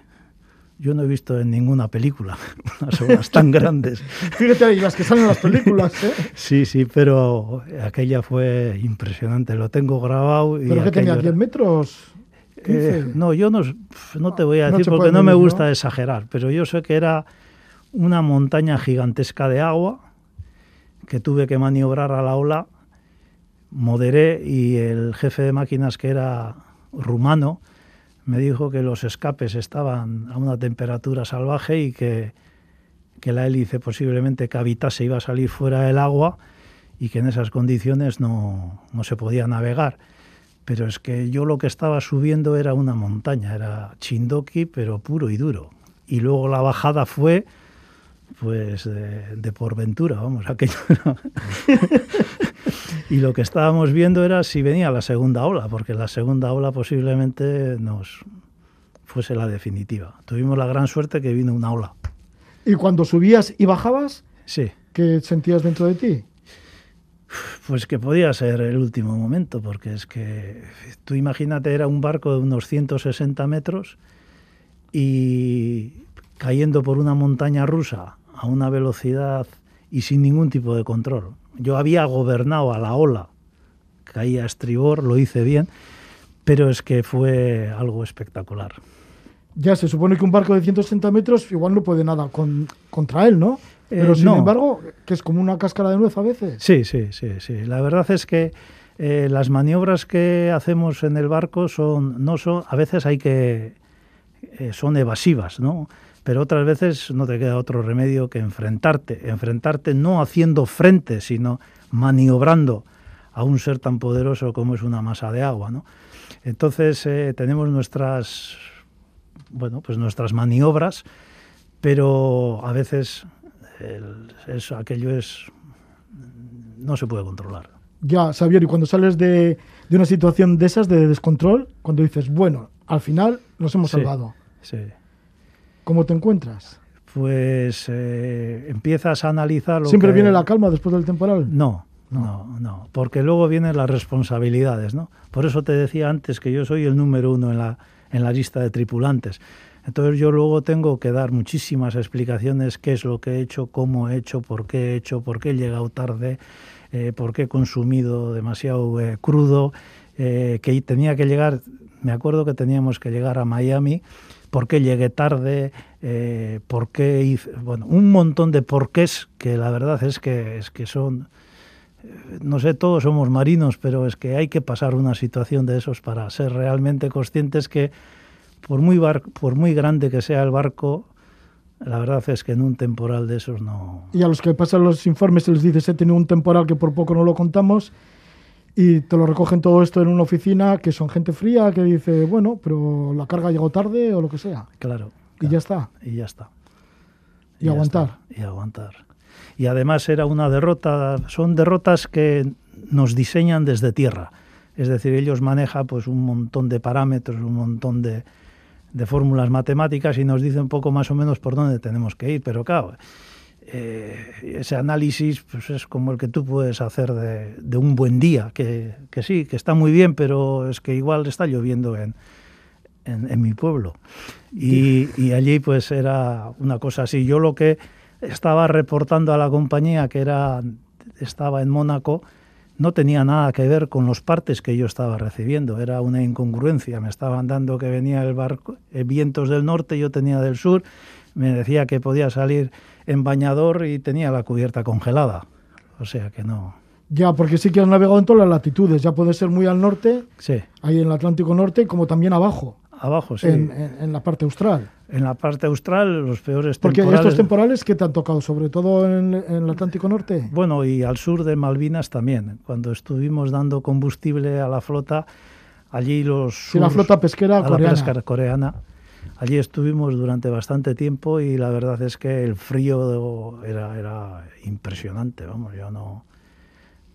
yo no he visto en ninguna película unas obras tan grandes. Fíjate las que salen en las películas, ¿eh? Sí, sí, pero aquella fue impresionante. Lo tengo grabado. ¿Pero que tenía 10 metros? Eh, no, yo no, no te voy a decir porque no me gusta exagerar, pero yo sé que era una montaña gigantesca de agua que tuve que maniobrar a la ola, moderé y el jefe de máquinas que era rumano, me dijo que los escapes estaban a una temperatura salvaje y que, que la hélice posiblemente que habitase iba a salir fuera del agua y que en esas condiciones no, no se podía navegar. Pero es que yo lo que estaba subiendo era una montaña, era Chindoki, pero puro y duro. Y luego la bajada fue pues de, por ventura, vamos, aquello y lo que estábamos viendo era si venía la segunda ola, porque la segunda ola posiblemente nos fuese la definitiva. Tuvimos la gran suerte que vino una ola. ¿Y cuando subías y bajabas? Sí. ¿Qué sentías dentro de ti? Pues que podía ser el último momento, porque es que tú imagínate, era un barco de unos 160 metros y cayendo por una montaña rusa a una velocidad y sin ningún tipo de control. Yo había gobernado a la ola, caía a estribor, lo hice bien, pero es que fue algo espectacular. Ya se supone que un barco de 160 metros igual no puede nada con, contra él, ¿no? Pero Eh, sin no. embargo, que es como una cáscara de nuez a veces. Sí, sí, sí, sí. La verdad es que eh, las maniobras que hacemos en el barco son, no son, a veces hay que, eh, son evasivas, ¿no? Pero otras veces no te queda otro remedio que enfrentarte, enfrentarte no haciendo frente, sino maniobrando a un ser tan poderoso como es una masa de agua, ¿no? Entonces eh, tenemos nuestras, bueno, pues nuestras maniobras, pero a veces el- es, aquello es no se puede controlar. Ya, Xavier, y cuando sales de, de una situación de esas, de descontrol, cuando dices, bueno, al final nos hemos Sí. salvado, Sí. ¿Cómo te encuentras? Pues eh, empiezas a analizar lo ¿Siempre que- viene la calma después del temporal? No, no, no, porque luego vienen las responsabilidades, ¿no? Por eso te decía antes que yo soy el número uno en la, en la lista de tripulantes. Entonces yo luego tengo que dar muchísimas explicaciones, qué es lo que he hecho, cómo he hecho, por qué he hecho, por qué he llegado tarde, eh, por qué he consumido demasiado eh, crudo, eh, que tenía que llegar, me acuerdo que teníamos que llegar a Miami, por qué llegué tarde, eh, por qué hice, bueno, un montón de porqués que la verdad es que, es que son, eh, no sé, todos somos marinos, pero es que hay que pasar una situación de esos para ser realmente conscientes que por muy, bar- por muy grande que sea el barco, la verdad es que en un temporal de esos no... Y a los que pasan los informes se les dice, he tenido un temporal que por poco no lo contamos, y te lo recogen todo esto en una oficina que son gente fría que dice, bueno, pero la carga llegó tarde o lo que sea. Claro. Y claro, ya está. Y ya está. Y aguantar. está, y aguantar. Y además era una derrota, son derrotas que nos diseñan desde tierra. Es decir, ellos manejan pues un montón de parámetros, un montón de, de fórmulas matemáticas y nos dicen un poco más o menos por dónde tenemos que ir. Pero claro, eh, ese análisis pues es como el que tú puedes hacer de, de un buen día, que, que sí, que está muy bien, pero es que igual está lloviendo en, en, en mi pueblo. Y, y allí pues era una cosa así. Yo lo que estaba reportando a la compañía, que era estaba en Mónaco, no tenía nada que ver con los partes que yo estaba recibiendo. Era una incongruencia. Me estaban dando que venía el barco, eh, vientos del norte, yo tenía del sur. Me decía que podía salir en bañador y tenía la cubierta congelada. O sea que no. Ya, porque sí que has navegado en todas las latitudes. Ya puede ser muy al norte, Sí, ahí en el Atlántico Norte, como también abajo, abajo sí. en, en- en la parte austral. En la parte austral, los peores Porque temporales. estos temporales que te han tocado, sobre todo en, en el Atlántico Norte. Bueno, y al sur de Malvinas también. Cuando estuvimos dando combustible a la flota, allí los... Sí, la flota pesquera a la pesca coreana. Allí estuvimos durante bastante tiempo y la verdad es que el frío era, era impresionante, vamos, yo no...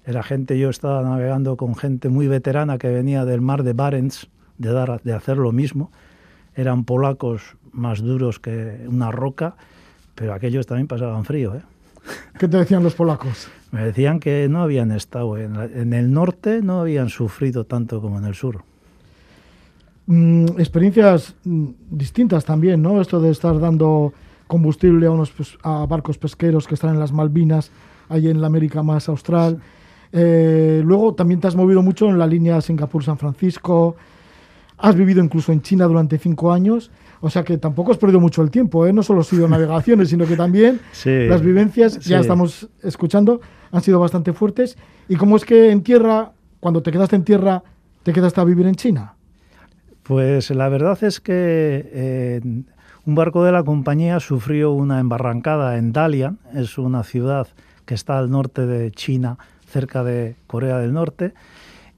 Era gente, yo estaba navegando con gente muy veterana que venía del mar de Barents, de, dar, de hacer lo mismo. Eran polacos más duros que una roca, pero aquellos también pasaban frío, ¿eh? ¿Qué te decían los polacos? Me decían que no habían estado en, la- en el norte, no habían sufrido tanto como en el sur. Mm, experiencias mm, distintas también, ¿no? Esto de estar dando combustible a unos a barcos pesqueros que están en las Malvinas, ahí en la América más austral. Eh, luego también te has movido mucho en la línea Singapur-San Francisco. Has vivido incluso en China durante cinco años. O sea que tampoco has perdido mucho el tiempo, ¿eh? No solo ha sido navegaciones, sino que también Sí, las vivencias, ya estamos escuchando, han sido bastante fuertes. ¿Y cómo es que en tierra, cuando te quedaste en tierra, te quedaste a vivir en China? Pues la verdad es que eh, un barco de la compañía sufrió una embarrancada en Dalian, es una ciudad que está al norte de China, cerca de Corea del Norte,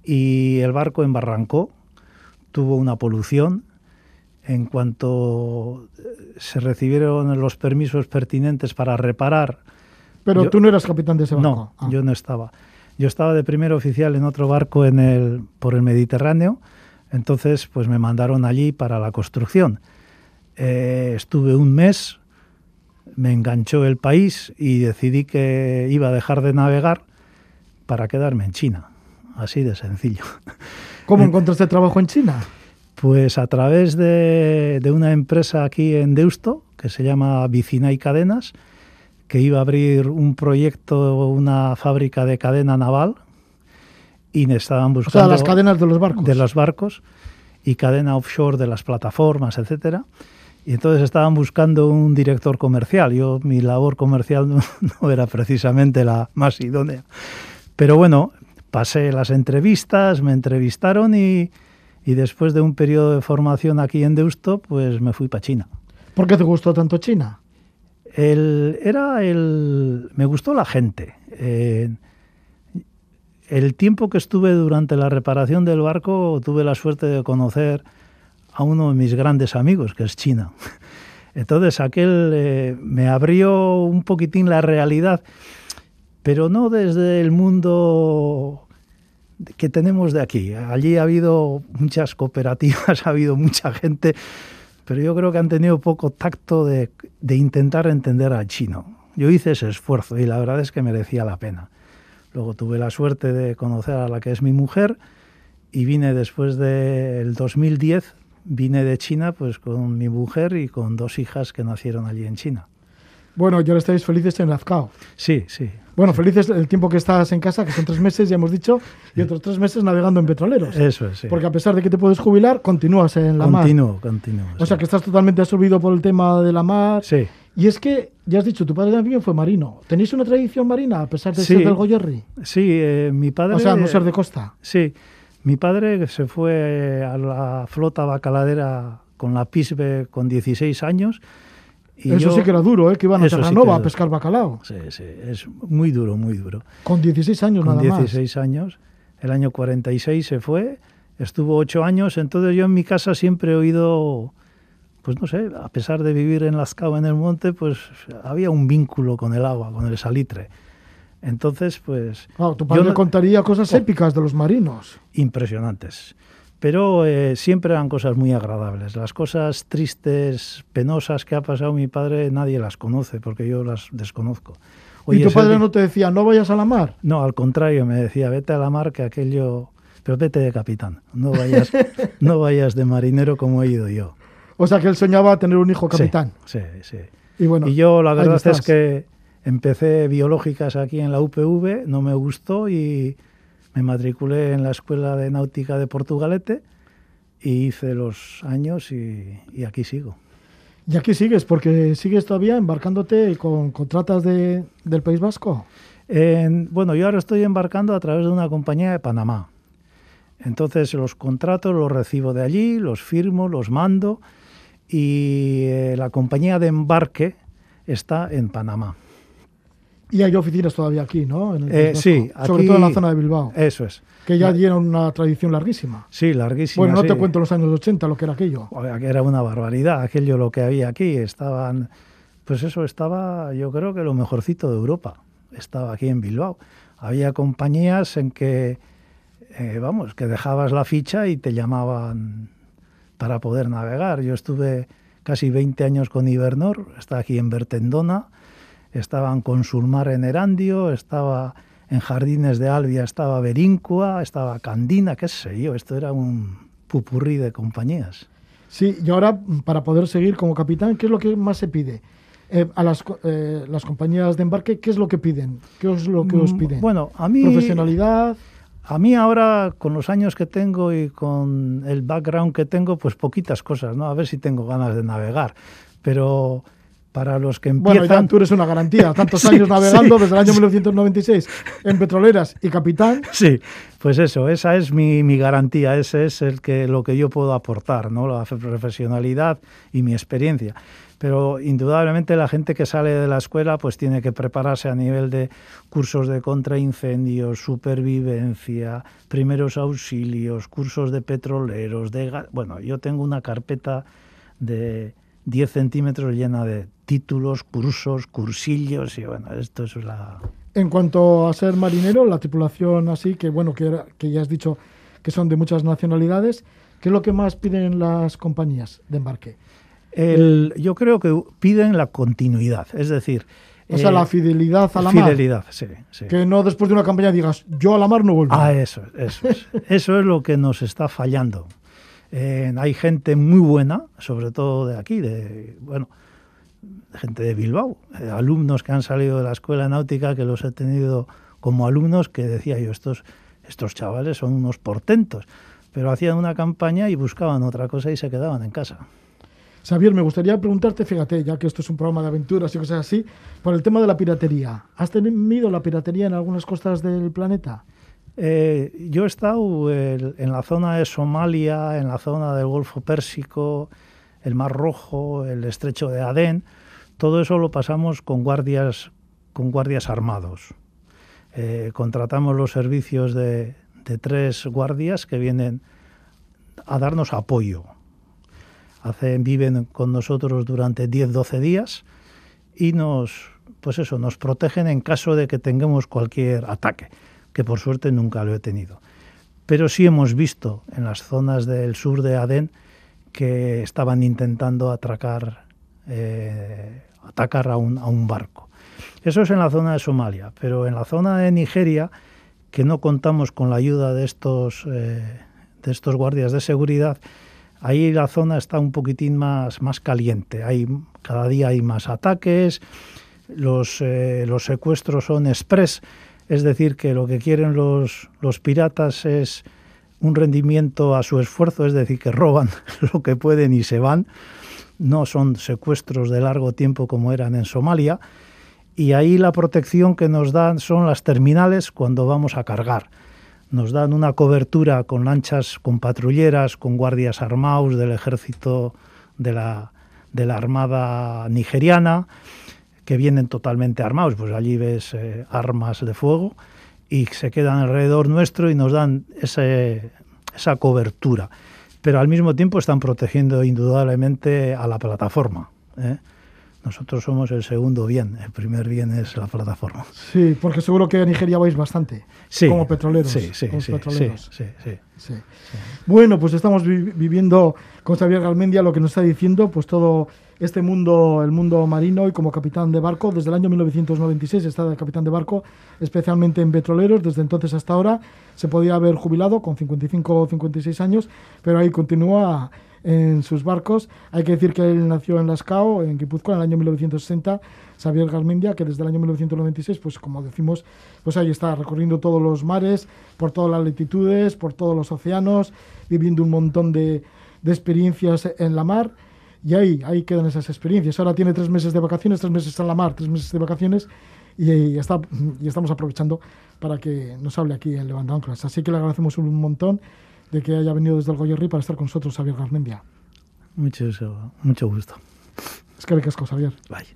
y el barco embarrancó, tuvo una polución. En cuanto eh, se recibieron los permisos pertinentes para reparar Pero Yo- tú no eras capitán de ese barco. No, Ah. yo no estaba. Yo estaba de primer oficial en otro barco en el, por el Mediterráneo, entonces pues me mandaron allí para la construcción. Eh, estuve un mes, me enganchó el país y decidí que iba a dejar de navegar para quedarme en China. Así de sencillo. ¿Cómo en- encontraste trabajo en China? Pues a través de, de una empresa aquí en Deusto, que se llama Vicina y Cadenas, que iba a abrir un proyecto, una fábrica de cadena naval, y estaban O buscando sea, las cadenas de los barcos. de los barcos y cadena offshore de las plataformas, etcétera. Y entonces estaban buscando un director comercial. Yo mi labor comercial no, no era precisamente la más idónea. Pero bueno, pasé las entrevistas, me entrevistaron y, y después de un periodo de formación aquí en Deusto, pues me fui para China. ¿Por qué te gustó tanto China? El, era el. Me gustó la gente. Eh, el tiempo que estuve durante la reparación del barco, tuve la suerte de conocer a uno de mis grandes amigos, que es China. Entonces aquel eh, me abrió un poquitín la realidad, pero no desde el mundo que tenemos de aquí. Allí ha habido muchas cooperativas, ha habido mucha gente, pero yo creo que han tenido poco tacto de, de intentar entender al chino. Yo hice ese esfuerzo y la verdad es que merecía la pena. Luego tuve la suerte de conocer a la que es mi mujer y vine después del 2010, vine de China pues con mi mujer y con dos hijas que nacieron allí en China. Bueno, y ahora estáis felices en Lazcao. Sí, sí. Bueno, felices el tiempo que estás en casa, que son tres meses, ya hemos dicho, y otros tres meses navegando en petroleros. Eso es, sí. Porque a pesar de que te puedes jubilar, continúas en la mar. Continúo, continúo. O sea, que estás totalmente absorbido por el tema de la mar. Sí. Y es que, ya has dicho, tu padre también fue marino. ¿Tenéis una tradición marina a pesar de Sí. ser del Goyerri? Sí, eh, mi padre... O sea, no ser de costa. Sí, mi padre se fue a la flota bacaladera con la PISBE con 16 años. Y Eso yo- sí que era duro, ¿eh? Que iban a sí Terranova era a pescar bacalao. Sí, sí, es muy duro, muy duro. Con 16 años Con nada 16 años, el año 46 se fue, estuvo 8 años, entonces yo en mi casa siempre he oído, pues no sé, a pesar de vivir en Lascao en el monte, pues había un vínculo con el agua, con el salitre. Entonces, pues... Claro, tu yo padre contaría cosas Oh. épicas de los marinos. impresionantes. Pero eh, siempre eran cosas muy agradables. Las cosas tristes, penosas que ha pasado mi padre, nadie las conoce porque yo las desconozco. y Oye, tu padre no te decía, no vayas a la mar. No, al contrario, me decía, vete a la mar que aquello... Pero vete de capitán, no vayas, no vayas de marinero como he ido yo. O sea, que él soñaba tener un hijo Sí, capitán. Sí, sí. Y bueno, y yo la verdad es que empecé biológicas aquí en la UPV, no me gustó y me matriculé en la Escuela de Náutica de Portugalete y hice los años y, y aquí sigo. Y aquí sigues, porque sigues todavía embarcándote con contratas de, del País Vasco. En- bueno, yo ahora estoy embarcando a través de una compañía de Panamá. Entonces los contratos los recibo de allí, los firmo, los mando y eh, la compañía de embarque está en Panamá. Y hay oficinas todavía aquí, ¿no? En el Eh, sí. Sobre aquí- todo en la zona de Bilbao, Eso es. que ya tiene una tradición larguísima. Sí, larguísimo. Bueno, no sí. te cuento los años 80 lo que era aquello. Era una barbaridad aquello lo que había aquí. Estaban, pues eso estaba, yo creo que lo mejorcito de Europa. Estaba aquí en Bilbao. Había compañías en que, eh, vamos, que dejabas la ficha y te llamaban para poder navegar. Yo estuve casi 20 años con Ibernor, estaba aquí en Bertendona, estaban con Sulmar en Erandio, estaba en Jardines de Albia, estaba Berincua, estaba Candina, qué sé yo, esto era un pupurrí de compañías. Sí, y ahora, para poder seguir como capitán, ¿qué es lo que más se pide? Eh, a las, eh, las compañías de embarque, ¿qué es lo que piden? ¿Qué es lo que os Mm, piden? Bueno, a mí, Profesionalidad. A mí ahora, con los años que tengo y con el background que tengo, pues poquitas cosas, ¿no? A ver si tengo ganas de navegar. Pero para los que Bueno, empiezan... Iván, tú eres una garantía. Tantos Sí, años navegando sí, desde el año sí. 1996 en petroleras y capitán. Sí, pues eso, esa es mi, mi garantía, ese es el que, lo que yo puedo aportar, ¿no? la profesionalidad y mi experiencia. Pero indudablemente la gente que sale de la escuela pues tiene que prepararse a nivel de cursos de contraincendios, supervivencia, primeros auxilios, cursos de petroleros, de bueno, yo tengo una carpeta de 10 centímetros llena de títulos, cursos, cursillos y bueno, esto es la, En cuanto a ser marinero, la tripulación así, que bueno, que, que ya has dicho que son de muchas nacionalidades, ¿qué es lo que más piden las compañías de embarque? El- yo creo que piden la continuidad, es decir... O sea, eh, la fidelidad a la mar. fidelidad, sí, sí. Que no después de una campaña digas, yo a la mar no vuelvo. Ah, eso, eso es. Eso es lo que nos está fallando. Eh, hay gente muy buena, sobre todo de aquí, de bueno, gente de Bilbao, eh, alumnos que han salido de la escuela náutica, que los he tenido como alumnos, que decía yo, estos, estos chavales son unos portentos, pero hacían una campaña y buscaban otra cosa y se quedaban en casa. Xavier, me gustaría preguntarte, fíjate, ya que esto es un programa de aventuras y cosas así, por el tema de la piratería. ¿Has temido la piratería en algunas costas del planeta? Eh, yo he estado eh, en la zona de Somalia, en la zona del Golfo Pérsico, el Mar Rojo, el Estrecho de Adén. Todo eso lo pasamos con guardias, con guardias armados. Eh, contratamos los servicios de, de tres guardias que vienen a darnos apoyo. Hacen, viven con nosotros durante 10-12 días y nos, pues eso, nos protegen en caso de que tengamos cualquier ataque, que por suerte nunca lo he tenido. pero sí hemos visto en las zonas del sur de Adén que estaban intentando atracar, eh, atacar a un, a un barco. Eso es en la zona de Somalia, pero en la zona de Nigeria, que no contamos con la ayuda de estos, eh, de estos guardias de seguridad, ahí la zona está un poquitín más, más caliente. Hay, cada día hay más ataques, los, eh, los secuestros son express, es decir, que lo que quieren los, los piratas es un rendimiento a su esfuerzo, es decir, que roban lo que pueden y se van. No son secuestros de largo tiempo como eran en Somalia y ahí la protección que nos dan son las terminales cuando vamos a cargar. Nos dan una cobertura con lanchas, con patrulleras, con guardias armados del ejército de la, de la Armada nigeriana, que vienen totalmente armados. Pues allí ves eh, armas de fuego y se quedan alrededor nuestro y nos dan esa cobertura. Pero al mismo tiempo están protegiendo indudablemente a la plataforma. ¿eh? Nosotros somos el segundo bien, el primer bien es la plataforma. Sí, porque seguro que a Nigeria vais bastante, Sí, como petroleros. Sí, sí, como sí, petroleros. sí, sí. Bueno, pues estamos vi- viviendo con Xavier Galmendia lo que nos está diciendo, pues todo este mundo, el mundo marino y como capitán de barco, desde el año 1996 está de capitán de barco, especialmente en petroleros, desde entonces hasta ahora se podía haber jubilado con 55 o 56 años, pero ahí continúa en sus barcos. Hay que decir que él nació en Lascao, en Guipúzcoa, en el año 1960, Xavier Garmendia, que desde el año 1996, pues como decimos, pues ahí está recorriendo todos los mares, por todas las latitudes, por todos los océanos, viviendo un montón de, de experiencias en la mar. Y ahí, ahí quedan esas experiencias. Ahora tiene tres meses de vacaciones, tres meses en la mar, tres meses de vacaciones, y, está, y estamos aprovechando para que nos hable aquí en Levanta Anclas. Así que le agradecemos un montón de que haya venido desde el Goyerri para estar con nosotros, Xavier Garmendia. Mucho, mucho gusto. Es que casco, Xavier. Bye.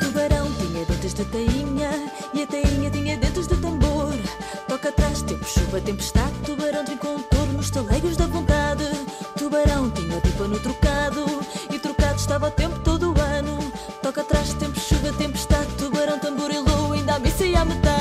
Tubarão tinha dentes de tainha e a tainha tinha dentes de tambor. Toca atrás, tempo chuva, tempestade. Tubarão tem contornos, talegos da vontade. O tempo todo o ano. Toca atrás, tempo chuva, tempestade. Tubarão tamborilou, ainda a missa e à metade.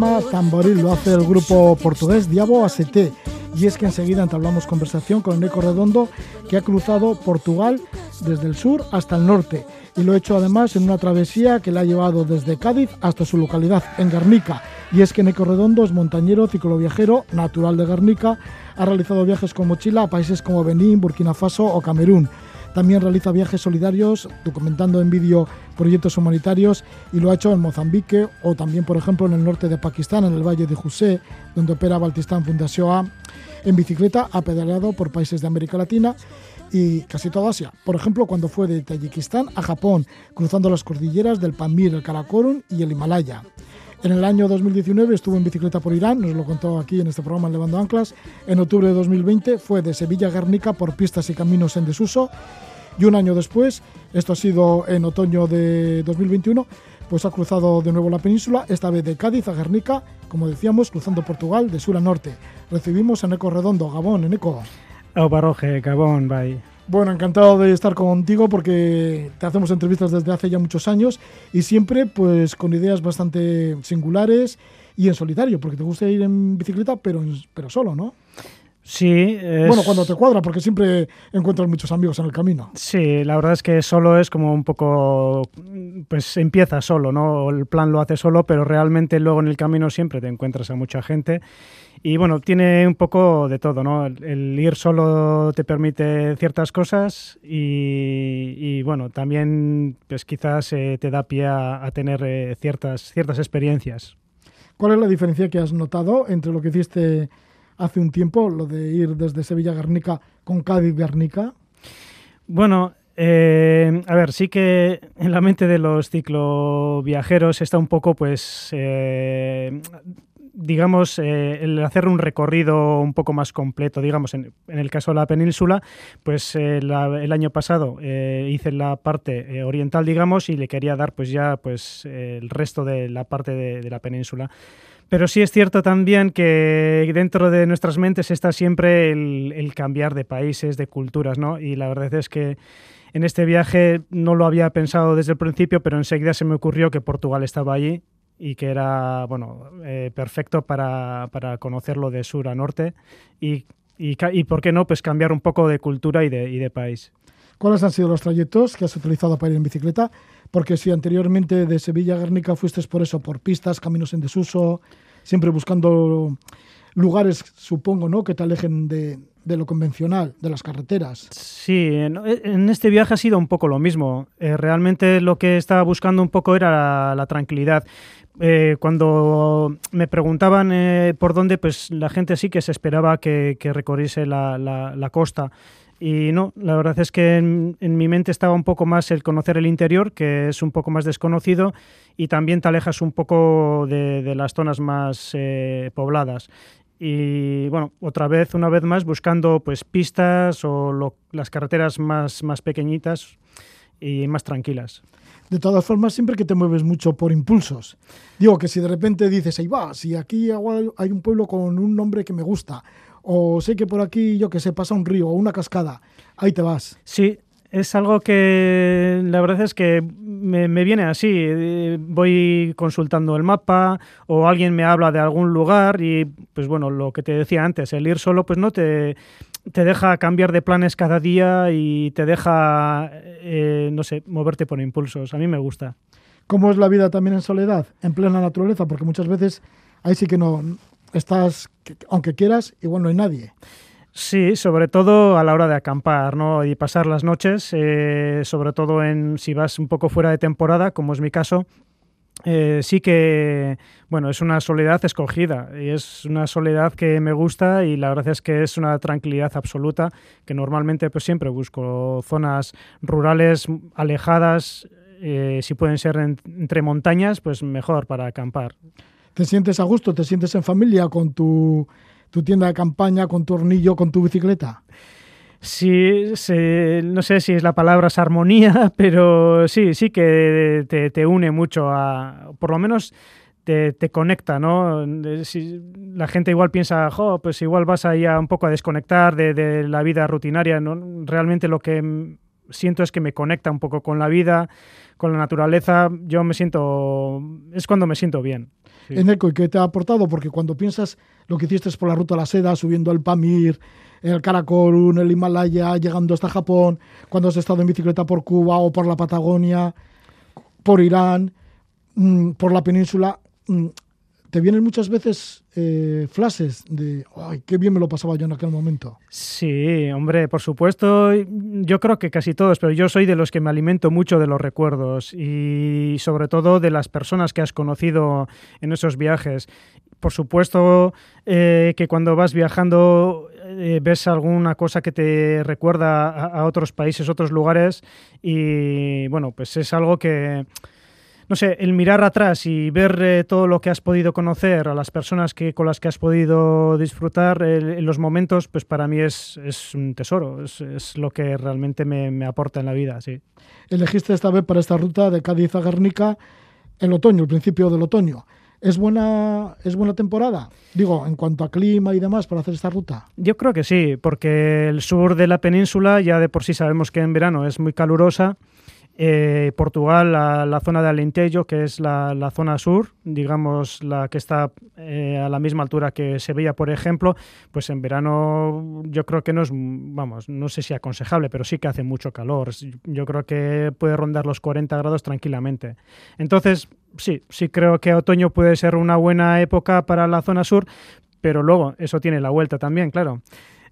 Tema Tamboril, lo hace el grupo portugués Diabo ACT. Y es que enseguida entablamos conversación con Eneco Redondo, que ha cruzado Portugal desde el sur hasta el norte. Y lo ha hecho además en una travesía que le ha llevado desde Cádiz hasta su localidad, en Guernica. Y es que Eneco Redondo es montañero, cicloviajero, natural de Guernica. Ha realizado viajes con mochila a países como Benín, Burkina Faso o Camerún. También realiza viajes solidarios, documentando en vídeo proyectos humanitarios y lo ha hecho en Mozambique o también, por ejemplo, en el norte de Pakistán, en el valle de José, donde opera Baltistán Fundación A. En bicicleta ha pedaleado por países de América Latina y casi toda Asia. Por ejemplo, cuando fue de Tayikistán a Japón, cruzando las cordilleras del Pamir, el Karakorum y el Himalaya. En el año 2019 estuvo en bicicleta por Irán, nos lo contó aquí en este programa Levando Anclas. En octubre de 2020 fue de Sevilla a Guernica por pistas y caminos en desuso. Y un año después, esto ha sido en otoño de 2021, pues ha cruzado de nuevo la península, esta vez de Cádiz a Guernica, como decíamos, cruzando Portugal de sur a norte. Recibimos a Eneco Redondo, Gabón, Eneco. Opa Roge, Gabón, bye. Bueno, encantado de estar contigo porque te hacemos entrevistas desde hace ya muchos años y siempre pues con ideas bastante singulares y en solitario, porque te gusta ir en bicicleta, pero, pero solo, ¿no? Sí. Bueno, cuando te cuadra, porque siempre encuentras muchos amigos en el camino. Sí, la verdad es que solo es como un poco, pues empieza solo, ¿no? El plan lo hace solo, pero realmente luego en el camino siempre te encuentras a mucha gente. Y bueno, tiene un poco de todo, ¿no? El, ir solo te permite ciertas cosas y, bueno, también pues quizás eh, te da pie a, tener eh, ciertas, ciertas experiencias. ¿Cuál es la diferencia que has notado entre lo que hiciste hace un tiempo, lo de ir desde Sevilla Guernica con Cádiz Guernica? Bueno, eh, a ver, sí que en la mente de los cicloviajeros está un poco, pues, eh, digamos, eh, el hacer un recorrido un poco más completo, digamos, en, el caso de la península, pues el año pasado hice la parte oriental, digamos, y le quería dar pues ya pues el resto de la parte de la península. Pero sí es cierto también que dentro de nuestras mentes está siempre el, cambiar de países, de culturas, ¿no? Y la verdad es que en este viaje no lo había pensado desde el principio, pero enseguida se me ocurrió que Portugal estaba allí y que era, bueno, eh, perfecto para, conocerlo de sur a norte y, y, ¿por qué no? Pues cambiar un poco de cultura y de, y de país. ¿Cuáles han sido los trayectos que has utilizado para ir en bicicleta? Porque si anteriormente de Sevilla a Guernica fuiste por eso, por pistas, caminos en desuso, siempre buscando lugares, supongo, ¿no? que te alejen de, lo convencional, de las carreteras. Sí, en, este viaje ha sido un poco lo mismo. Eh, realmente lo que estaba buscando un poco era la, tranquilidad. Eh, cuando me preguntaban eh, por dónde, pues la gente sí que se esperaba que, recorriese la, la costa. Y no, la verdad es que en, mi mente estaba un poco más el conocer el interior, que es un poco más desconocido, y también te alejas un poco de, las zonas más eh, pobladas. Y bueno, otra vez, una vez más, buscando pues pistas o las carreteras más, más pequeñitas y más tranquilas. De todas formas, siempre que te mueves mucho por impulsos. Digo que si de repente dices, ahí va, si aquí hay un pueblo con un nombre que me gusta, o sé que por aquí, yo que sé, pasa un río o una cascada, ahí te vas. Sí, es algo que la verdad es que me, viene así. Voy consultando el mapa o alguien me habla de algún lugar y pues bueno, lo que te decía antes, el ir solo pues no te, te deja cambiar de planes cada día y te deja, eh, no sé, moverte por impulsos. A mí me gusta. ¿Cómo es la vida también en soledad, en plena naturaleza? Porque muchas veces ahí sí que no, estás, aunque quieras, igual no hay nadie. Sí, sobre todo a la hora de acampar ¿no? y pasar las noches, eh, sobre todo en si vas un poco fuera de temporada, como es mi caso, eh, sí que, bueno, es una soledad escogida y es una soledad que me gusta y la verdad es que es una tranquilidad absoluta que normalmente pues siempre busco zonas rurales alejadas, eh, si pueden ser entre montañas, pues mejor para acampar te sientes a gusto, te sientes en familia con tu, tienda de campaña, con tu hornillo, con tu bicicleta. Sí, no sé si es la palabra es armonía, pero sí, sí que te, une mucho a, por lo menos te, conecta, ¿no? Si la gente igual piensa, pues igual vas ahí a un poco a desconectar de, de, la vida rutinaria, ¿no? Realmente lo que siento es que me conecta un poco con la vida, con la naturaleza, yo me siento, es cuando me siento bien. En Eco, ¿y qué te ha aportado? Porque cuando piensas lo que hiciste por la ruta a la seda, subiendo el Pamir, el Karakorum, el Himalaya, llegando hasta Japón, cuando has estado en bicicleta por Cuba o por la Patagonia, por Irán, mm, por la península, mm, te vienen muchas veces eh, flashes de, ay, qué bien me lo pasaba yo en aquel momento. Sí, hombre, por supuesto, yo creo que casi todos, pero yo soy de los que me alimento mucho de los recuerdos y sobre todo de las personas que has conocido en esos viajes. Por supuesto eh, que cuando vas viajando eh, ves alguna cosa que te recuerda a otros países, otros lugares y bueno, pues es algo que no sé, el mirar atrás y ver eh, todo lo que has podido conocer, a las personas que, con las que has podido disfrutar en los momentos, pues para mí es, un tesoro, es, lo que realmente me, aporta en la vida, sí. Elegiste esta vez para esta ruta de Cádiz a Guernica el otoño, el principio del otoño. ¿Es buena, ¿Es buena temporada? Digo, en cuanto a clima y demás, para hacer esta ruta. Yo creo que sí, porque el sur de la península ya de por sí sabemos que en verano es muy calurosa Eh, Portugal, la, zona de Alentejo, que es la, la, zona sur, digamos la que está eh, a la misma altura que Sevilla, por ejemplo, pues en verano yo creo que no es, vamos, no sé si aconsejable, pero sí que hace mucho calor. Yo creo que puede rondar los 40 grados tranquilamente. Entonces, sí, sí creo que otoño puede ser una buena época para la zona sur, pero luego eso tiene la vuelta también, claro.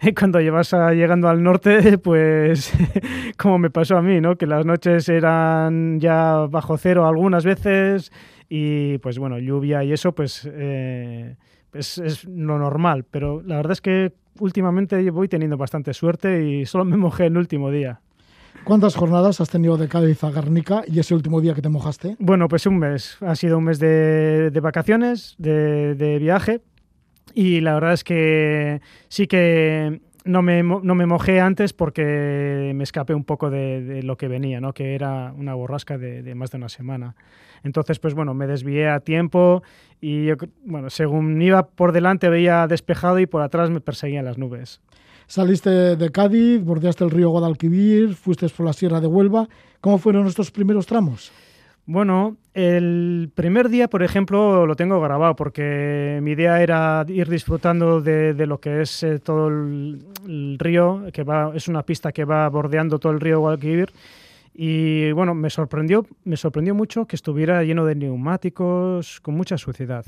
cuando llevas a, llegando al norte, pues como me pasó a mí, ¿no? Que las noches eran ya bajo cero algunas veces y pues bueno, lluvia y eso pues, eh, pues es lo normal, pero la verdad es que últimamente voy teniendo bastante suerte y solo me mojé el último día. ¿Cuántas jornadas has tenido de Cádiz a Garnica y ese último día que te mojaste? Bueno, pues un mes. Ha sido un mes de, de vacaciones, de, de, viaje, y la verdad es que sí que no me, no me mojé antes porque me escapé un poco de, lo que venía, ¿no? que era una borrasca de, de, más de una semana. Entonces, pues bueno, me desvié a tiempo y yo, bueno, según iba por delante veía despejado y por atrás me perseguían las nubes. Saliste de Cádiz, bordeaste el río Guadalquivir, fuiste por la Sierra de Huelva. ¿Cómo fueron estos primeros tramos? Bueno, el primer día, por ejemplo, lo tengo grabado porque mi idea era ir disfrutando de, lo que es eh, todo el, el, río, que va, es una pista que va bordeando todo el río Guadalquivir. Y bueno, me sorprendió, me sorprendió mucho que estuviera lleno de neumáticos, con mucha suciedad.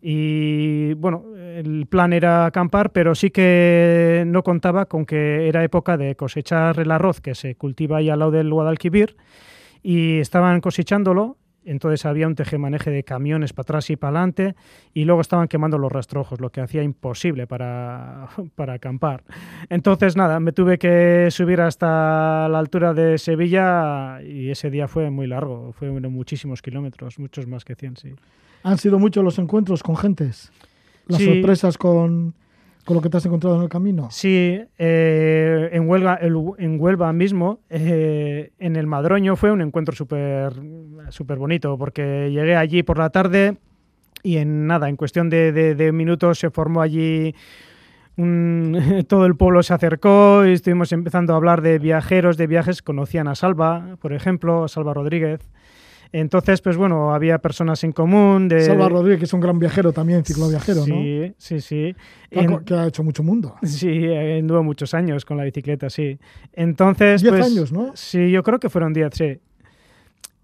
Y bueno, el plan era acampar, pero sí que no contaba con que era época de cosechar el arroz que se cultiva ahí al lado del Guadalquivir y estaban cosechándolo. Entonces había un tejemaneje de camiones para atrás y para adelante y luego estaban quemando los rastrojos, lo que hacía imposible para, para acampar. Entonces nada, me tuve que subir hasta la altura de Sevilla y ese día fue muy largo, fue muchísimos kilómetros, muchos más que 100, sí. ¿Han sido muchos los encuentros con gentes? ¿Las sí. sorpresas con, con, lo que te has encontrado en el camino? Sí, eh, en, Huelva, el, en Huelva mismo, eh, en el Madroño, fue un encuentro súper super bonito, porque llegué allí por la tarde y en nada, en cuestión de, minutos se formó allí... Todo el pueblo se acercó y estuvimos empezando a hablar de viajeros, de viajes. Conocían a Salva, por ejemplo, Salva Rodríguez. Entonces, pues bueno, había personas en común. De... Salva Rodríguez, que es un gran viajero también, cicloviajero, sí, ¿no? Sí, sí, sí. Que, en... que, ha hecho mucho mundo. Sí, anduvo muchos años con la bicicleta, sí. Entonces. Diez pues, años, ¿no? Sí, yo creo que fueron diez, sí.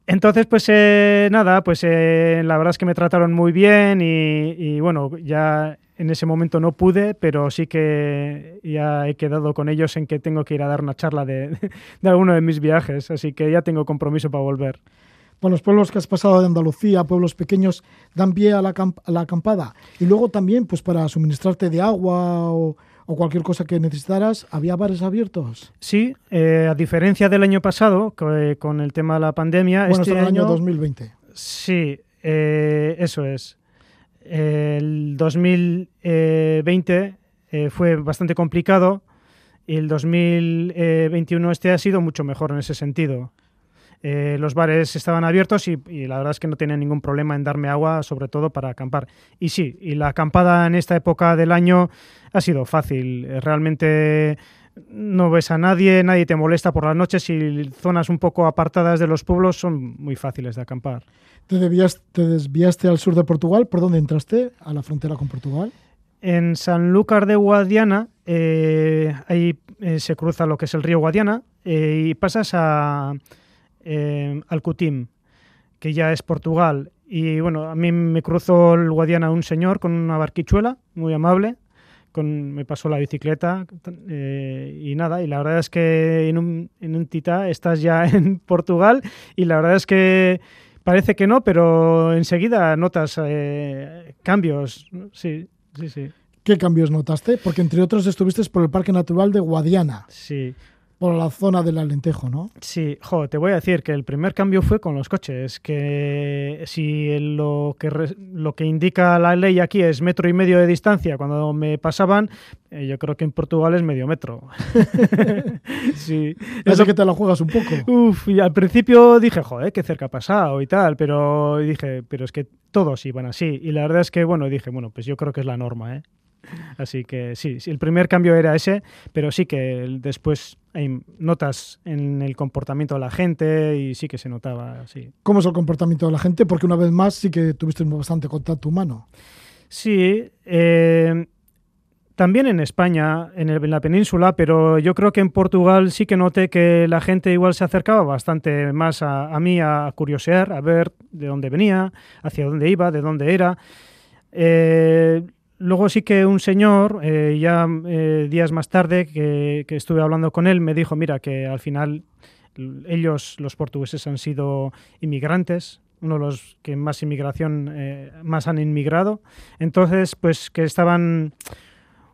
Entonces, pues eh, nada, pues eh, la verdad es que me trataron muy bien y, y, bueno, ya en ese momento no pude, pero sí que ya he quedado con ellos en que tengo que ir a dar una charla de, de alguno de mis viajes, así que ya tengo compromiso para volver. Bueno, los pueblos que has pasado de Andalucía, pueblos pequeños, dan pie a la, a la acampada. Y luego también, pues para suministrarte de agua o, o cualquier cosa que necesitaras, ¿había bares abiertos? Sí, eh, a diferencia del año pasado, que, con el tema de la pandemia. Bueno, este el año, año 2020. Sí, eh, eso es. El 2020 eh, fue bastante complicado y el 2021 este ha sido mucho mejor en ese sentido. Eh, los bares estaban abiertos y, y, la verdad es que no tenían ningún problema en darme agua, sobre todo para acampar. Y sí, y la acampada en esta época del año ha sido fácil. Realmente no ves a nadie, nadie te molesta por las noches y zonas un poco apartadas de los pueblos son muy fáciles de acampar. ¿Te, debías, te desviaste al sur de Portugal? ¿Por dónde entraste? ¿A la frontera con Portugal? En Sanlúcar de Guadiana, eh, ahí eh, se cruza lo que es el río Guadiana eh, y pasas a eh, Alcutim, que ya es Portugal. Y bueno, a mí me cruzó el Guadiana un señor con una barquichuela, muy amable, con, me pasó la bicicleta eh, y nada, y la verdad es que en un, en un tita estás ya en Portugal y la verdad es que parece que no, pero enseguida notas eh, cambios, sí, sí, sí. ¿Qué cambios notaste? Porque entre otros estuviste por el Parque Natural de Guadiana. Sí, por la zona del Alentejo, ¿no? Sí, jo, te voy a decir que el primer cambio fue con los coches, que si lo que, re, lo que indica la ley aquí es metro y medio de distancia, cuando me pasaban, eh, yo creo que en Portugal es medio metro. sí. Eso que te la juegas un poco. Uf, y al principio dije, joder, qué cerca ha pasado y tal, pero dije, pero es que todos iban así. Y la verdad es que, bueno, dije, bueno, pues yo creo que es la norma, ¿eh? Así que sí, sí, el primer cambio era ese, pero sí que después hay notas en el comportamiento de la gente y sí que se notaba, sí. ¿Cómo es el comportamiento de la gente? Porque una vez más sí que tuviste bastante contacto humano. Sí, eh, también en España, en, el- en la península, pero yo creo que en Portugal sí que noté que la gente igual se acercaba bastante más a, a mí a curiosear, a ver de dónde venía, hacia dónde iba, de dónde era. Eh, luego sí que un señor, eh, ya eh, días más tarde que, que estuve hablando con él, me dijo, mira, que al final ellos, los portugueses, han sido inmigrantes, uno de los que más inmigración, eh, más han inmigrado. Entonces, pues que estaban,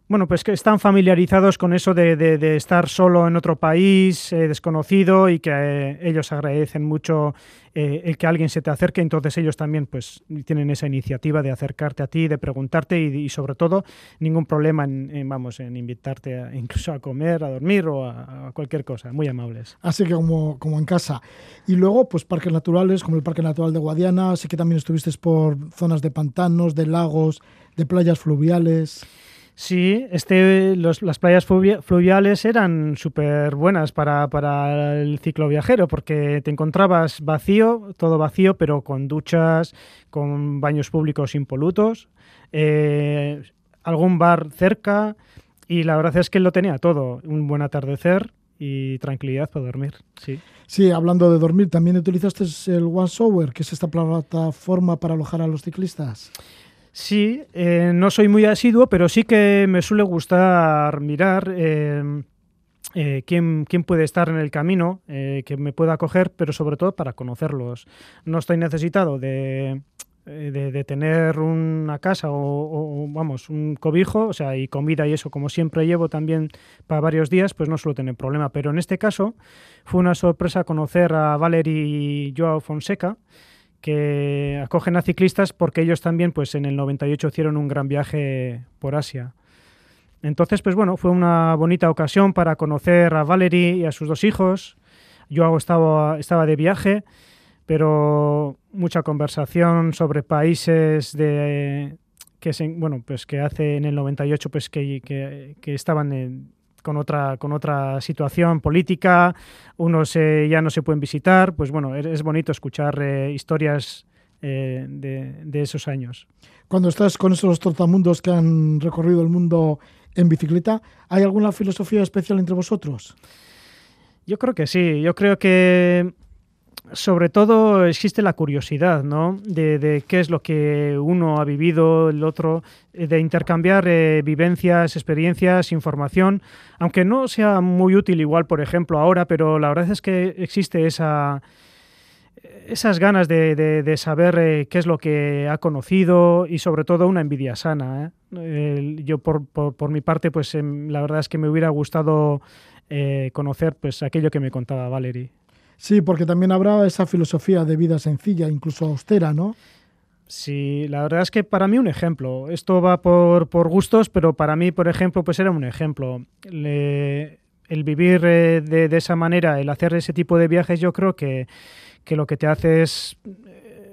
bueno, pues que están familiarizados con eso de, de- estar solo en otro país, eh, desconocido, y que eh, ellos agradecen mucho eh, el que alguien se te acerque. Entonces ellos también, pues, tienen esa iniciativa de acercarte a ti, de preguntarte y, sobre todo ningún problema en, vamos, en invitarte a- incluso a comer, a dormir o a, cualquier cosa. Muy amables. Así que como, como en casa. Y luego, pues parques naturales, como el Parque Natural de Guadiana, así que también estuviste por zonas de pantanos, de lagos, de playas fluviales. Sí, este, los- las playas fluvia- fluviales eran súper buenas para, para el ciclo viajero porque te encontrabas vacío, todo vacío, pero con duchas, con baños públicos impolutos, eh, algún bar cerca y la verdad es que lo tenía todo, un buen atardecer y tranquilidad para dormir, sí. Sí, hablando de dormir, también utilizaste el One Shower, que es esta plataforma para alojar a los ciclistas. Sí, eh, no soy muy asiduo, pero sí que me suele gustar mirar eh, eh, quién, quién puede estar en el camino, que me pueda acoger, pero sobre todo para conocerlos. No estoy necesitado de, de, tener una casa o, o, vamos, un cobijo, o sea, y comida y eso, como siempre llevo también para varios días, pues no suelo tener problema. Pero en este caso fue una sorpresa conocer a Valerie y Joao Fonseca, que acogen a ciclistas porque ellos también pues en el 98 hicieron un gran viaje por Asia. Entonces, pues bueno, fue una bonita ocasión para conocer a Valerie y a sus dos hijos. Yo estaba, estaba de viaje, pero mucha conversación sobre países de que se, bueno, pues que hace en el 98 pues que, que, que estaban en, con otra, con otra situación política, unos eh, ya no se pueden visitar, pues bueno, es, es bonito escuchar eh, historias eh, de, de, esos años. Cuando estás con esos trotamundos que han recorrido el mundo en bicicleta, ¿hay alguna filosofía especial entre vosotros? Yo creo que sí, yo creo que sobre todo existe la curiosidad, ¿no? De, qué es lo que uno ha vivido, el otro, de intercambiar eh, vivencias, experiencias, información, aunque no sea muy útil igual, por ejemplo, ahora, pero la verdad es que existe esa esas ganas de, saber eh, qué es lo que ha conocido y sobre todo una envidia sana. ¿eh? yo por, por, por, mi parte, pues eh, la verdad es que me hubiera gustado eh, conocer pues aquello que me contaba Valerie. Sí, porque también habrá esa filosofía de vida sencilla, incluso austera, ¿no? Sí, la verdad es que para mí un ejemplo. Esto va por, por gustos, pero para mí, por ejemplo, pues era un ejemplo. Le, el vivir eh, de, esa manera, el hacer ese tipo de viajes, yo creo que, que lo que te hace es,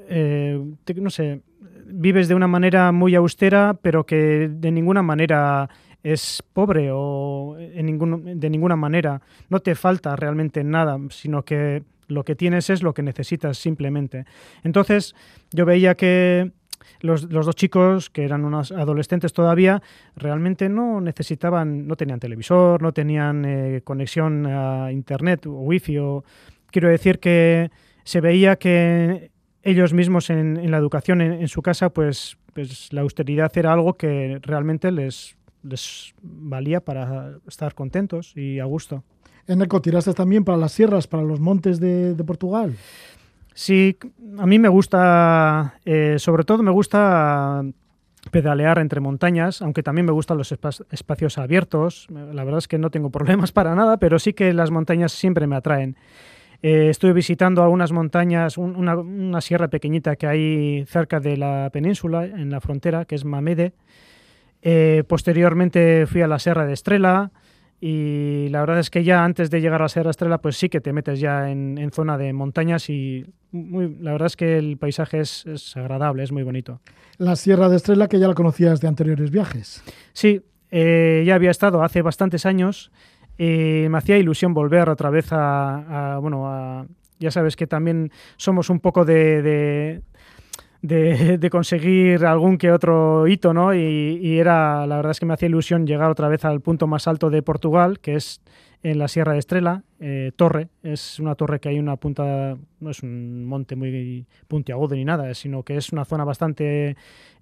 eh, te, no sé, vives de una manera muy austera, pero que de ninguna manera es pobre o en ningún, de ninguna manera. No te falta realmente nada, sino que lo que tienes es lo que necesitas simplemente. Entonces yo veía que los, los, dos chicos, que eran unos adolescentes todavía, realmente no necesitaban, no tenían televisor, no tenían eh, conexión a internet o wifi. Quiero decir que se veía que ellos mismos en, en la educación en, en, su casa, pues, pues la austeridad era algo que realmente les, les valía para estar contentos y a gusto. En Eco tiraste también para las sierras, para los montes de, de Portugal. Sí, a mí me gusta, eh, sobre todo me gusta pedalear entre montañas, aunque también me gustan los espacios abiertos. La verdad es que no tengo problemas para nada, pero sí que las montañas siempre me atraen. Eh, estuve visitando algunas montañas, un, una, una, sierra pequeñita que hay cerca de la península, en la frontera, que es Mamede. Eh, posteriormente fui a la Sierra de Estrela y la verdad es que ya antes de llegar a Sierra Estrella, pues sí que te metes ya en, zona de montañas y muy, la verdad es que el paisaje es, agradable, es muy bonito. La Sierra de Estrella que ya la conocías de anteriores viajes. Sí, eh, ya había estado hace bastantes años y me hacía ilusión volver otra vez a, bueno, a, ya sabes que también somos un poco de de, conseguir algún que otro hito, ¿no? Y, era, la verdad es que me hacía ilusión llegar otra vez al punto más alto de Portugal, que es en la Sierra de Estrela, eh, Torre. Es una torre que hay una punta, no es un monte muy puntiagudo ni nada, sino que es una zona bastante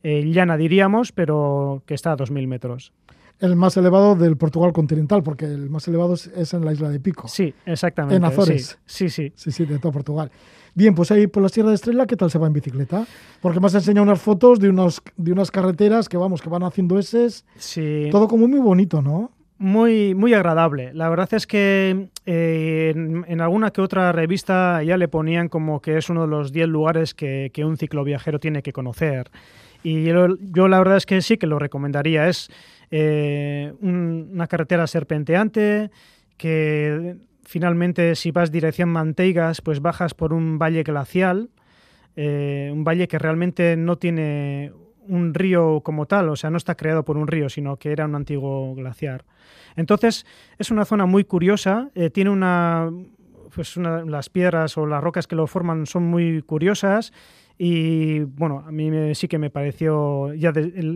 eh, llana, diríamos, pero que está a 2.000 metros el más elevado del Portugal continental, porque el más elevado es en la isla de Pico. Sí, exactamente. En Azores. Sí, sí. Sí, sí, de todo Portugal. Bien, pues ahí por la Sierra de Estrella, ¿qué tal se va en bicicleta? Porque me has enseñado unas fotos de, unos, de unas carreteras que vamos, que van haciendo eses. Sí. Todo como muy bonito, ¿no? Muy, muy agradable. La verdad es que eh, en, alguna que otra revista ya le ponían como que es uno de los 10 lugares que, que un cicloviajero tiene que conocer. Y yo, yo, la verdad es que sí que lo recomendaría. Es eh, una carretera serpenteante que finalmente si vas dirección Manteigas pues bajas por un valle glacial, eh, un valle que realmente no tiene un río como tal, o sea, no está creado por un río, sino que era un antiguo glaciar. Entonces, es una zona muy curiosa, eh, tiene una, pues las piedras o las rocas que lo forman son muy curiosas y bueno, a mí sí que me pareció, ya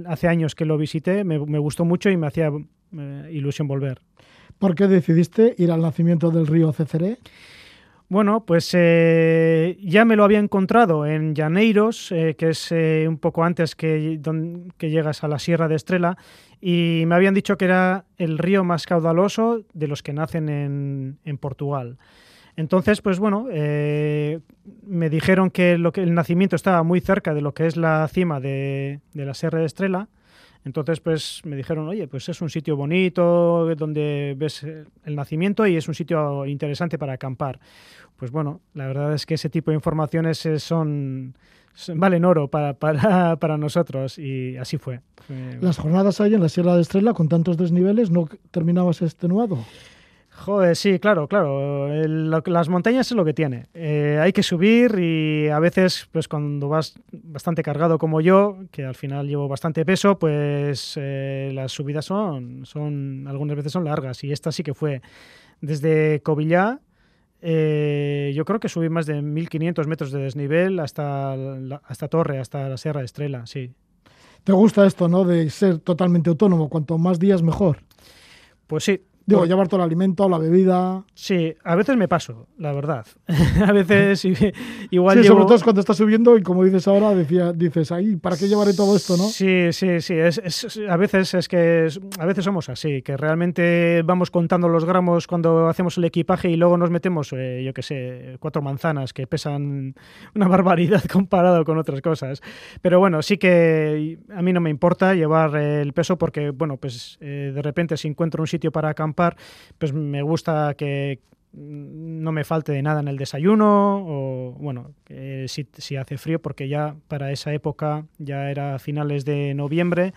hace años que lo visité, me, gustó mucho y me hacía eh, ilusión volver. ¿Por qué decidiste ir al nacimiento del río Ceceré? Bueno, pues eh, ya me lo había encontrado en Llaneiros, eh, que es un poco antes que, que llegas a la Sierra de Estrela, y me habían dicho que era el río más caudaloso de los que nacen en, en Portugal. Entonces, pues bueno, eh, me dijeron que, lo que el nacimiento estaba muy cerca de lo que es la cima de, la Sierra de Estrela. Entonces, pues me dijeron, oye, pues es un sitio bonito donde ves el nacimiento y es un sitio interesante para acampar. Pues bueno, la verdad es que ese tipo de informaciones eh, son, valen oro para, para, para, nosotros y así fue. Las jornadas ahí en la Sierra de Estrela con tantos desniveles, ¿no terminabas extenuado? Joder, sí, claro, claro. las montañas es lo que tiene. Eh, hay que subir y a veces, pues cuando vas bastante cargado como yo, que al final llevo bastante peso, pues eh, las subidas son, son, algunas veces son largas. Y esta sí que fue desde Covillá, eh, yo creo que subí más de 1500 metros de desnivel hasta, hasta Torre, hasta la Sierra de Estrela, sí. ¿Te gusta esto, no? De ser totalmente autónomo. Cuanto más días, mejor. Pues sí, Digo, llevar todo el alimento, la bebida. Sí, a veces me paso, la verdad. a veces igual. Sí, sobre todo cuando estás subiendo y como dices ahora, decía, dices, ahí, ¿para qué llevaré todo esto, no? Sí, sí, sí. Es, a veces es que a veces somos así, que realmente vamos contando los gramos cuando hacemos el equipaje y luego nos metemos, eh, yo qué sé, cuatro manzanas que pesan una barbaridad comparado con otras cosas. Pero bueno, sí que a mí no me importa llevar el peso porque, bueno, pues eh, de repente si encuentro un sitio para acampar pues me gusta que no me falte de nada en el desayuno o bueno, si, hace frío porque ya para esa época ya era finales de noviembre,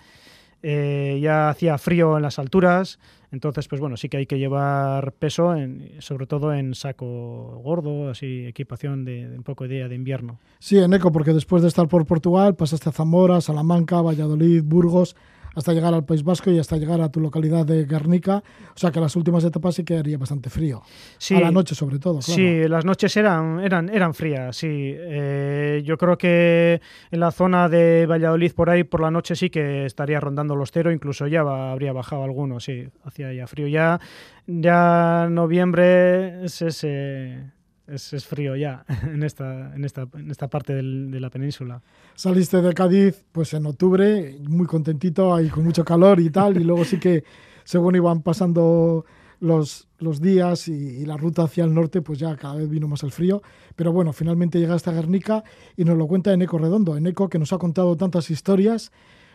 eh, ya hacía frío en las alturas, entonces pues bueno, sí que hay que llevar peso, sobre todo en saco gordo, así equipación de, un poco de día de invierno. Sí, en eco, porque después de estar por Portugal pasaste a Zamora, Salamanca, Valladolid, Burgos, hasta llegar al País Vasco y hasta llegar a tu localidad de Guernica. O sea que las últimas etapas sí que haría bastante frío. Sí, a la noche sobre todo. Claro. Sí, las noches eran, eran, eran frías, sí. Eh, yo creo que en la zona de Valladolid por ahí por la noche sí que estaría rondando los cero, incluso ya habría bajado alguno, sí, hacía ya frío. Ya, ya noviembre es ese es, frío ya en esta, en esta, en esta parte de la península. Saliste de Cádiz pues en octubre, muy contentito, ahí con mucho calor y tal, y luego sí que según iban pasando los, los días y, la ruta hacia el norte, pues ya cada vez vino más el frío. Pero bueno, finalmente llegaste a Guernica y nos lo cuenta Eneco Redondo. Eneco que nos ha contado tantas historias.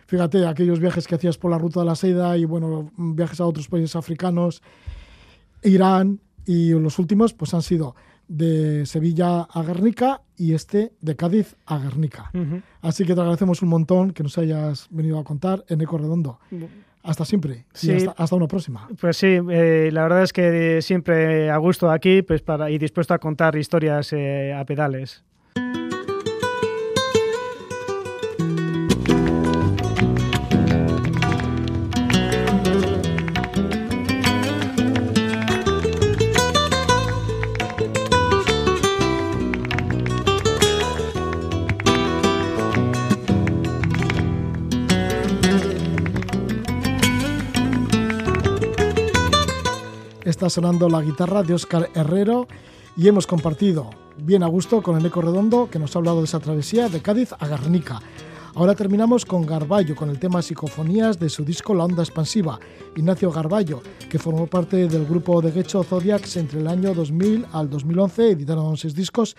Fíjate, aquellos viajes que hacías por la ruta de la seda y bueno, viajes a otros países africanos, Irán y los últimos pues han sido de Sevilla a Guernica y este de Cádiz a Guernica. Así que te agradecemos un montón que nos hayas venido a contar en Eco Redondo. Hasta siempre. Y hasta, una próxima. Pues sí, eh, la verdad es que siempre a gusto aquí pues para, y dispuesto a contar historias eh, a pedales. Está sonando la guitarra de Óscar Herrero y hemos compartido bien a gusto con el Eco Redondo que nos ha hablado de esa travesía de Cádiz a Garnica. Ahora terminamos con Garballo, con el tema Psicofonías de su disco La Onda Expansiva. Ignacio Garballo, que formó parte del grupo de Gecho Zodiacs entre el año 2000 al 2011, editaron seis discos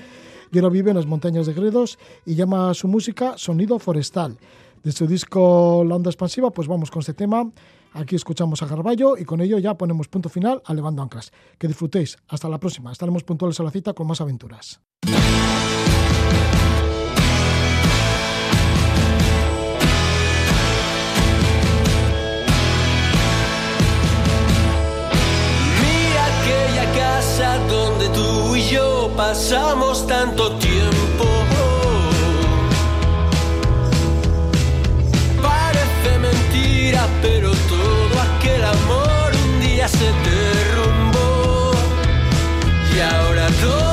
y ahora vive en las montañas de Gredos y llama a su música Sonido Forestal. De su disco La Onda Expansiva, pues vamos con este tema Aquí escuchamos a Garballo y con ello ya ponemos punto final a Levando Anclas. Que disfrutéis. Hasta la próxima. Estaremos puntuales a la cita con más aventuras. Mi aquella casa donde tú y yo pasamos tanto tiempo. Parece mentira, pero se derrumbó y ahora todo.